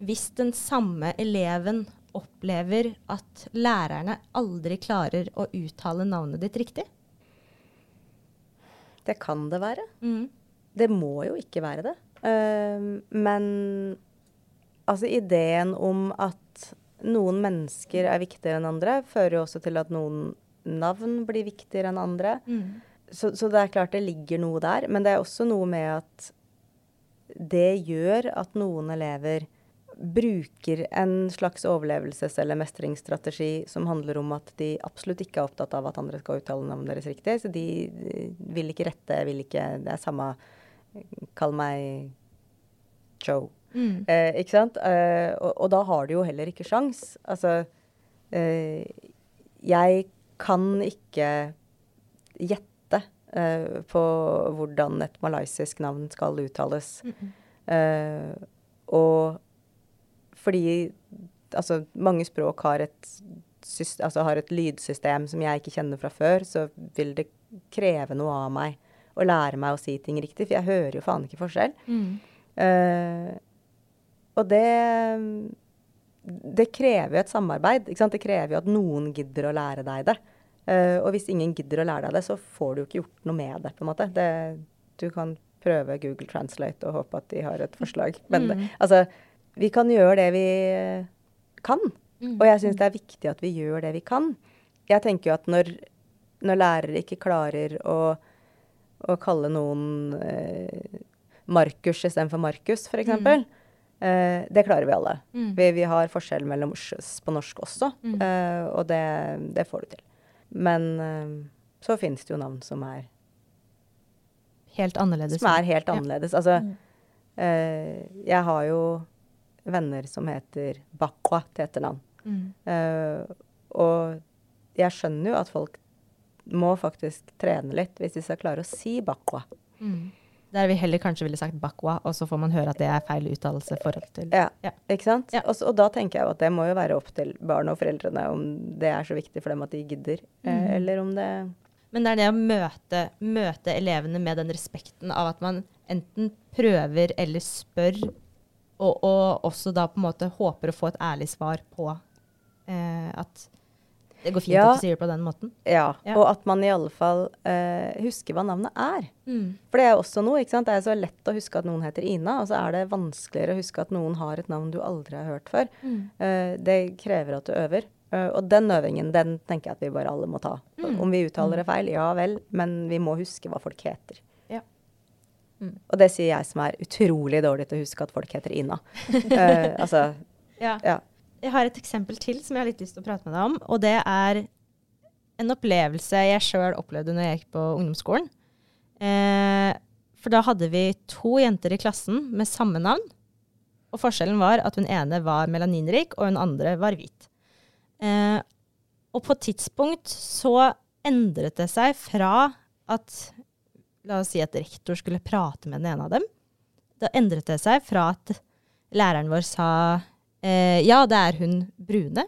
hvis den samme eleven opplever at lærerne aldri klarer å uttale navnet ditt riktig? Det kan det være. Mm. Det må jo ikke være det. Uh, men altså ideen om at noen mennesker er viktigere enn andre, fører jo også til at noen navn blir viktigere enn andre. Mm. Så, så det er klart det ligger noe der. Men det er også noe med at det gjør at noen elever bruker en slags overlevelses- eller mestringsstrategi som handler om at de absolutt ikke er opptatt av at andre skal uttale navnet deres riktig. Så de eh, vil ikke rette, vil ikke Det er samme Kall meg Joe. Mm. Eh, ikke sant? Eh, og, og da har du jo heller ikke sjans. Altså eh, Jeg kan ikke gjette eh, på hvordan et malaysisk navn skal uttales. Eh, og fordi altså, mange språk har et, altså, har et lydsystem som jeg ikke kjenner fra før, så vil det kreve noe av meg å lære meg å si ting riktig, for jeg hører jo faen ikke forskjell. Mm. Eh, og det Det krever jo et samarbeid. Det krever jo at noen gidder å lære deg det. Eh, og hvis ingen gidder å lære deg det, så får du jo ikke gjort noe med det. på en måte. Det, du kan prøve Google Translate og håpe at de har et forslag. Men det, altså, vi kan gjøre det vi kan. Og jeg syns det er viktig at vi gjør det vi kan. Jeg tenker jo at når, når lærere ikke klarer å, å kalle noen eh, Markus istedenfor Markus, f.eks. eksempel, Eh, det klarer vi alle. Vi, vi har forskjell mellom sjøs på norsk også, eh, og det, det får du til. Men eh, så finnes det jo navn som er, Helt annerledes. som er helt Ja. Altså, eh, jeg har jo venner som heter Bakwa til etternavn. Mm. Eh, og jeg skjønner jo at folk må faktisk trene litt hvis de skal klare å si Bakwa. Mm. Der vi heller kanskje ville sagt bakwa, og så får man høre at det er feil uttalelse forhold til Ja, Ja. ikke sant? Ja. Og, så- og da tenker jeg jo at det må jo være opp til barna og foreldrene om det er så viktig for dem at de gidder, eh, Mm. eller om det Men det er det å møte, møte elevene med den respekten av at man enten prøver eller spør, og, og også da på en måte håper å få et ærlig svar på eh, at det går fint Ja. at du sier det på den måten. Ja. Ja. Og at man i alle fall uh, husker hva navnet er. Mm. For det er også noe, ikke sant. Det er så lett å huske at noen heter Ina, og så er det vanskeligere å huske at noen har et navn du aldri har hørt før. Mm. Uh, det krever at du øver. Uh, og den øvingen, den tenker jeg at vi bare alle må ta. Mm. Om vi uttaler det feil, ja vel, men vi må huske hva folk heter. Mm. Og det sier jeg som er utrolig dårlig til å huske at folk heter Ina. Uh, altså, Ja. ja. Jeg har et eksempel til som jeg har litt lyst til å prate med deg om. Og det er en opplevelse jeg sjøl opplevde når jeg gikk på ungdomsskolen. Eh, for da hadde vi to jenter i klassen med samme navn. Og forskjellen var at hun ene var melaninrik, og hun andre var hvit. Eh, og på et tidspunkt så endret det seg fra at La oss si at rektor skulle prate med den ene av dem. Da endret det seg fra at læreren vår sa eh, ja, det er hun brune,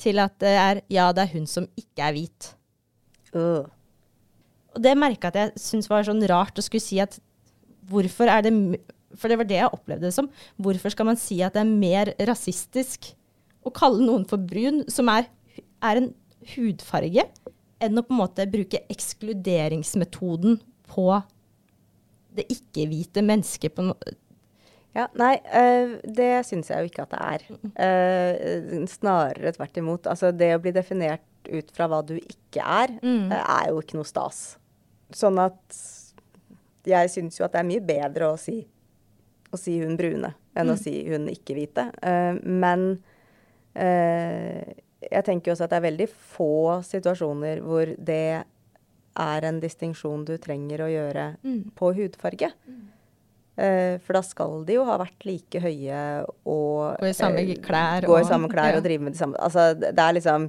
til at det er ja, det er hun som ikke er hvit. Uh. Og det merka at jeg syntes var sånn rart å skulle si at hvorfor er det For det var det jeg opplevde det som. Hvorfor skal man si at det er mer rasistisk å kalle noen for brun, som er, er en hudfarge, enn å på en måte bruke ekskluderingsmetoden på det ikke-hvite mennesket på no Ja, nei, eh, det syns jeg jo ikke at det er. Eh, snarere tvert imot. Altså, det å bli definert ut fra hva du ikke er, Mm. eh, er jo ikke noe stas. Sånn at jeg syns jo at det er mye bedre å si, å si hun brune enn å Mm. si hun ikke-hvite. Eh, men jeg tenker jo også at det er veldig få situasjoner hvor det er en distinksjon du trenger å gjøre Mm. på hudfarge. Eh, for da skal de jo ha vært like høye og Gå i samme eh, klær Gå i samme klær og, og drive med det samme. Altså, det er liksom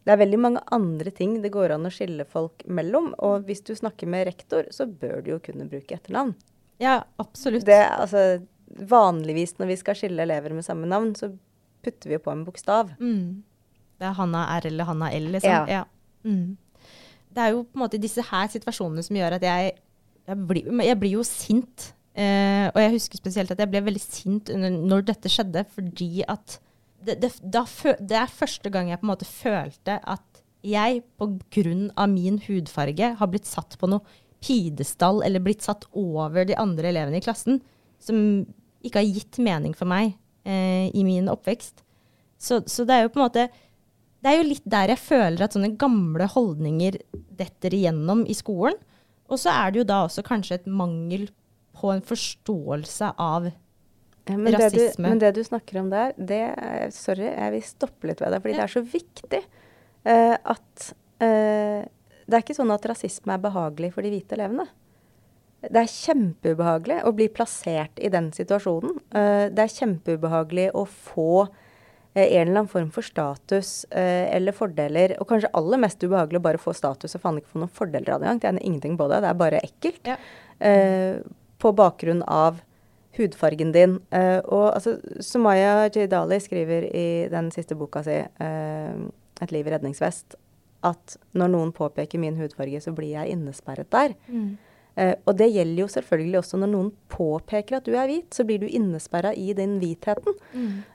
Det er veldig mange andre ting det går an å skille folk mellom. Og hvis du snakker med rektor, så bør du jo kunne bruke etternavn. Ja, absolutt. Det, altså, vanligvis når vi skal skille elever med samme navn, så putter vi jo på en bokstav. Mm. Det er Hanna R eller Hanna L, liksom. Ja. Mm. Det er jo på en måte disse her situasjonene som gjør at jeg Jeg blir, jeg blir jo sint. Eh, og jeg husker spesielt at jeg ble veldig sint når dette skjedde, fordi at det, det, det er første gang jeg på en måte følte at jeg av min hudfarge har blitt satt på noe pidestall eller blitt satt over de andre elevene i klassen, som ikke har gitt mening for meg eh, i min oppvekst. Så, så det er jo på en måte Det er jo litt der jeg føler at sånne gamle holdninger detter igjennom i skolen. Og så er det jo da også kanskje et mangel på en forståelse av Ja, Men det, du, Rasisme. men det du snakker om der, det er- Sorry, jeg vil stoppe litt ved det. Fordi det er så viktig uh, at uh, Det er ikke sånn at rasisme er behagelig for de hvite elevene. Det er kjempeubehagelig å bli plassert i den situasjonen. Uh, det er kjempeubehagelig å få en eller annen form for status eller fordeler. Og kanskje aller mest ubehagelig å bare få status og faen ikke få noen fordeler av det engang. Tjener ingenting på det. Det er bare ekkelt. Ja. På bakgrunn av hudfargen din. Uh, og altså, Sumaya Jidali skriver i den siste boka si, uh, 'Et liv i redningsvest', at når noen påpeker min hudfarge, så blir jeg innesperret der. Eh, og det gjelder jo selvfølgelig også når noen påpeker at du er hvit, så blir du innesperra i den hvitheten.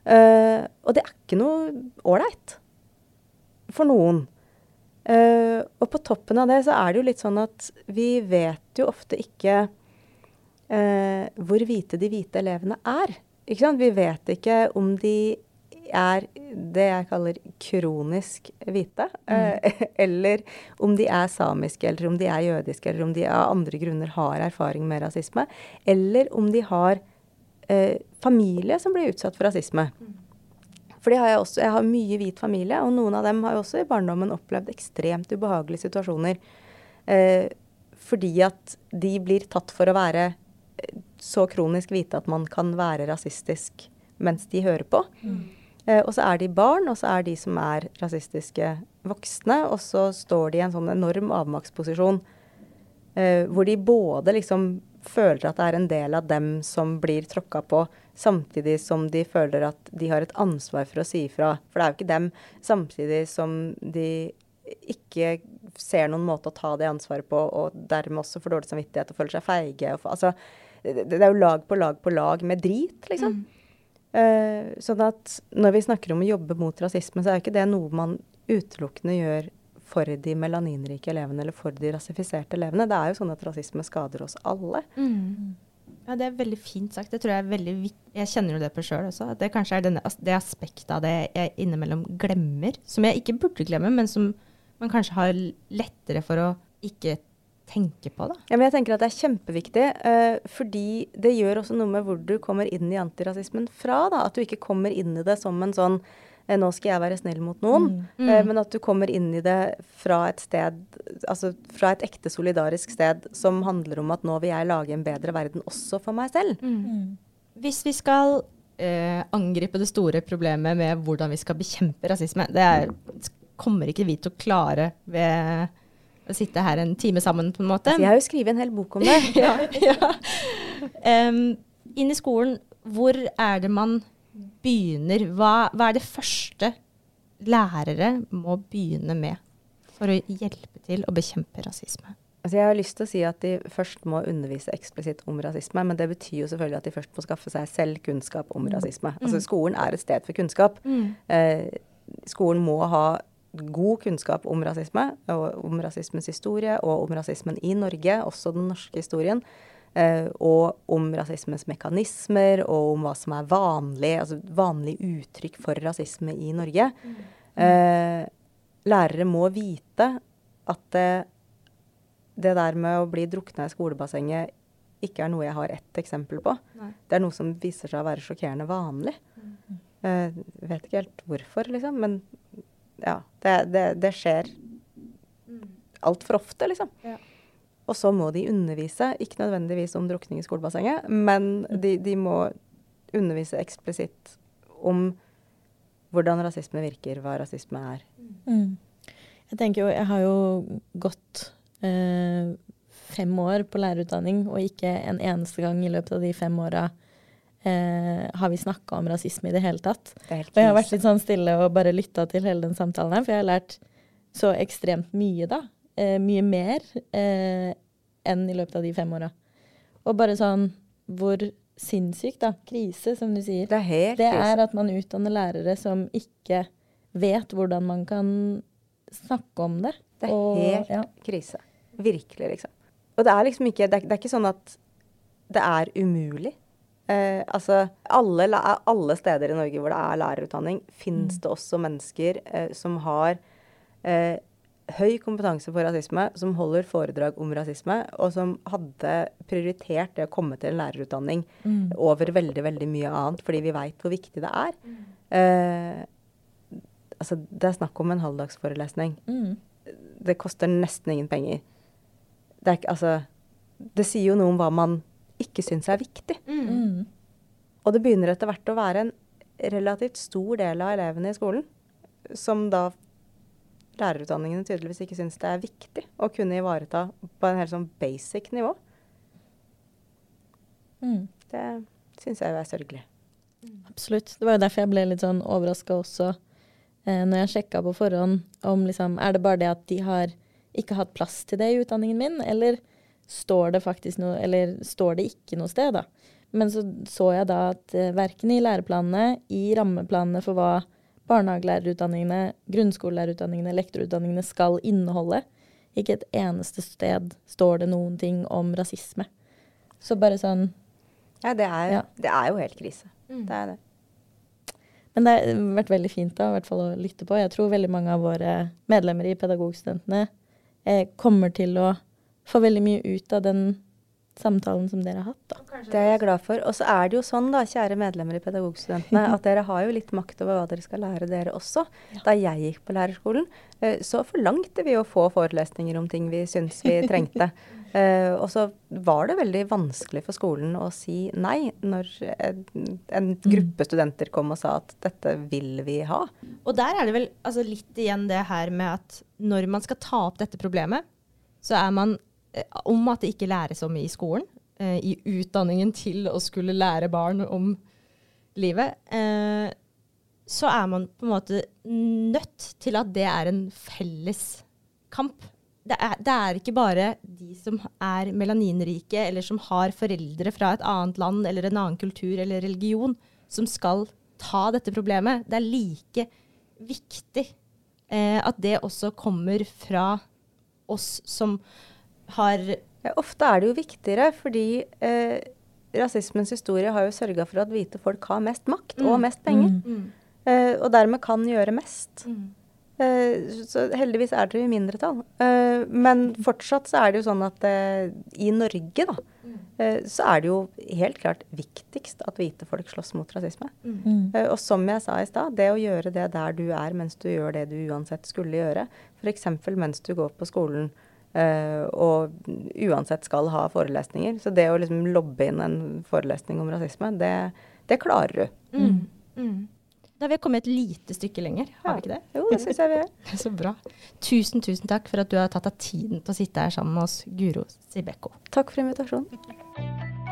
Eh, og det er ikke noe ålreit for noen. Og på toppen av det så er det jo litt sånn at vi vet jo ofte ikke eh, hvor hvite de hvite elevene er. Vi vet ikke om de er det jeg kaller kronisk hvite, eh, eller om de er samiske, eller om de er jødiske, eller om de av andre grunner har erfaring med rasisme, eller om de har eh, familie som blir utsatt for rasisme. For har jeg også. Jeg har mye hvit familie, og noen av dem har jo også i barndommen opplevd ekstremt ubehagelige situasjoner. Eh, fordi at de blir tatt for å være så kronisk vite at man kan være rasistisk mens de hører på. Eh, og så er de barn, og så er de som er rasistiske voksne, og så står de i en sånn enorm avmaktsposisjon eh, hvor de både liksom føler at det er en del av dem som blir tråkka på, samtidig som de føler at de har et ansvar for å si ifra. For det er jo ikke dem. Samtidig som de ikke ser noen måte å ta det ansvaret på, og dermed også får dårlig samvittighet og føler seg feige. Og, altså, det, det er jo lag på lag på lag med drit, liksom. Eh, sånn at når vi snakker om å jobbe mot rasisme, så er jo ikke det noe man utelukkende gjør for de melaninrike elevene eller for de rasifiserte elevene. Det er jo sånn at rasisme skader oss alle. Ja, det er veldig fint sagt. Det tror jeg er veldig Jeg kjenner jo det på sjøl også. At det kanskje er denne, det aspektet av det jeg innimellom glemmer. Som jeg ikke burde glemme, men som man kanskje har lettere for å ikke tenke på, da? Ja, men jeg tenker at det er kjempeviktig, uh, fordi det gjør også noe med hvor du kommer inn i antirasismen fra. da, At du ikke kommer inn i det som en sånn eh, nå skal jeg være snill mot noen, Mm. eh, men at du kommer inn i det fra et sted, altså fra et ekte solidarisk sted som handler om at nå vil jeg lage en bedre verden også for meg selv. Hvis vi skal eh, angripe det store problemet med hvordan vi skal bekjempe rasisme, det er, kommer ikke vi til å klare ved sitte her en time sammen, på en måte. Altså, jeg har jo skrevet en hel bok om det. ja, ja. Um, inn i skolen, hvor er det man begynner? Hva, hva er det første lærere må begynne med for å hjelpe til å bekjempe rasisme? Altså jeg har lyst til å si at de først må undervise eksplisitt om rasisme, men det betyr jo selvfølgelig at de først må skaffe seg selv kunnskap om rasisme. Altså Skolen er et sted for kunnskap. Eh, skolen må ha god kunnskap om rasisme, og om rasismens historie, og om rasismen i Norge, også den norske historien. Eh, og om rasismens mekanismer, og om hva som er vanlig, altså vanlig uttrykk for rasisme i Norge. Eh, lærere må vite at det, det der med å bli drukna i skolebassenget ikke er noe jeg har ett eksempel på. Nei. Det er noe som viser seg å være sjokkerende vanlig. Eh, vet ikke helt hvorfor, liksom, men ja. Det, det, det skjer altfor ofte, liksom. Ja. Og så må de undervise, ikke nødvendigvis om drukning i skolebassenget, men de, de må undervise eksplisitt om hvordan rasisme virker, hva rasisme er. Mm. Jeg tenker jo, jeg har jo gått eh, fem år på lærerutdanning, og ikke en eneste gang i løpet av de fem åra eh, har vi snakka om rasisme i det hele tatt. Det Og jeg har vært litt sånn stille og bare lytta til hele den samtalen her, for jeg har lært så ekstremt mye, da. Eh, mye mer eh, enn i løpet av de fem åra. Og bare sånn hvor sinnssykt, da, krise, som du sier, Det er helt det er at man utdanner lærere som ikke vet hvordan man kan snakke om det. Det er Og- helt ja. krise. Virkelig, liksom. Og det er liksom ikke Det er, det er ikke sånn at det er umulig. Eh, altså, alle, alle steder i Norge hvor det er lærerutdanning, fins det også mennesker eh, som har eh, høy kompetanse på rasisme, som holder foredrag om rasisme, og som hadde prioritert det å komme til en lærerutdanning Mm. over veldig, veldig mye annet, fordi vi veit hvor viktig det er. Eh, altså, det er snakk om en halvdagsforelesning. Mm. Det koster nesten ingen penger. Det, er ikke, altså, det sier jo noe om hva man ikke syns er viktig. Mm. Og det begynner etter hvert å være en relativt stor del av elevene i skolen som da lærerutdanningene tydeligvis ikke syns det er viktig å kunne ivareta på en helt sånn basic nivå. Mm. Det syns jeg jo er sørgelig. Absolutt. Det var jo derfor jeg ble litt sånn overraska også eh, når jeg sjekka på forhånd om liksom Er det bare det at de har ikke hatt plass til det i utdanningen min, eller står det faktisk noe Eller står det ikke noe sted, da? Men så så jeg da at eh, verken i læreplanene, i rammeplanene for hva barnehagelærerutdanningene, grunnskolelærerutdanningene, lektorutdanningene skal inneholde, ikke et eneste sted står det noen ting om rasisme. Så bare sånn Ja, det er, Ja. Det er jo helt krise. Mm. Det er det. Men det har vært veldig fint da, i hvert fall å lytte på. Jeg tror veldig mange av våre medlemmer i Pedagogstudentene eh, kommer til å få veldig mye ut av den samtalen som dere har hatt. da. Det er jeg glad for. Og så er det jo sånn, da, kjære medlemmer i Pedagogstudentene, at dere har jo litt makt over hva dere skal lære dere også. Da jeg gikk på lærerskolen, eh, så forlangte vi å få forelesninger om ting vi syntes vi trengte. Uh, og så var det veldig vanskelig for skolen å si nei når en, en gruppe studenter kom og sa at dette vil vi ha. Og der er det vel altså, litt igjen det her med at når man skal ta opp dette problemet, så er man om at det ikke læres om i skolen, eh, i utdanningen til å skulle lære barn om livet, eh, så er man på en måte nødt til at det er en felles kamp. Det er, det er ikke bare de som er melaninrike, eller som har foreldre fra et annet land eller en annen kultur eller religion, som skal ta dette problemet. Det er like viktig eh, at det også kommer fra oss som har Ja, ofte er det jo viktigere, fordi eh, rasismens historie har jo sørga for at hvite folk har mest makt og mest penger. Mm. Eh, og dermed kan gjøre mest. Eh, så heldigvis er dere i mindretall. Eh, men fortsatt så er det jo sånn at eh, i Norge, da, eh, så er det jo helt klart viktigst at hvite folk slåss mot rasisme. Mm. Eh, og som jeg sa i stad, det å gjøre det der du er mens du gjør det du uansett skulle gjøre, f.eks. mens du går på skolen eh, og uansett skal ha forelesninger. Så det å liksom lobbe inn en forelesning om rasisme, det, det klarer du. Mm. Mm. Da har vi kommet et lite stykke lenger, har Ja. vi ikke det? Jo, det syns jeg vi er. Så bra. Tusen, tusen takk for at du har tatt deg tiden til å sitte her sammen med oss, Guro Sibeko. Takk for invitasjonen.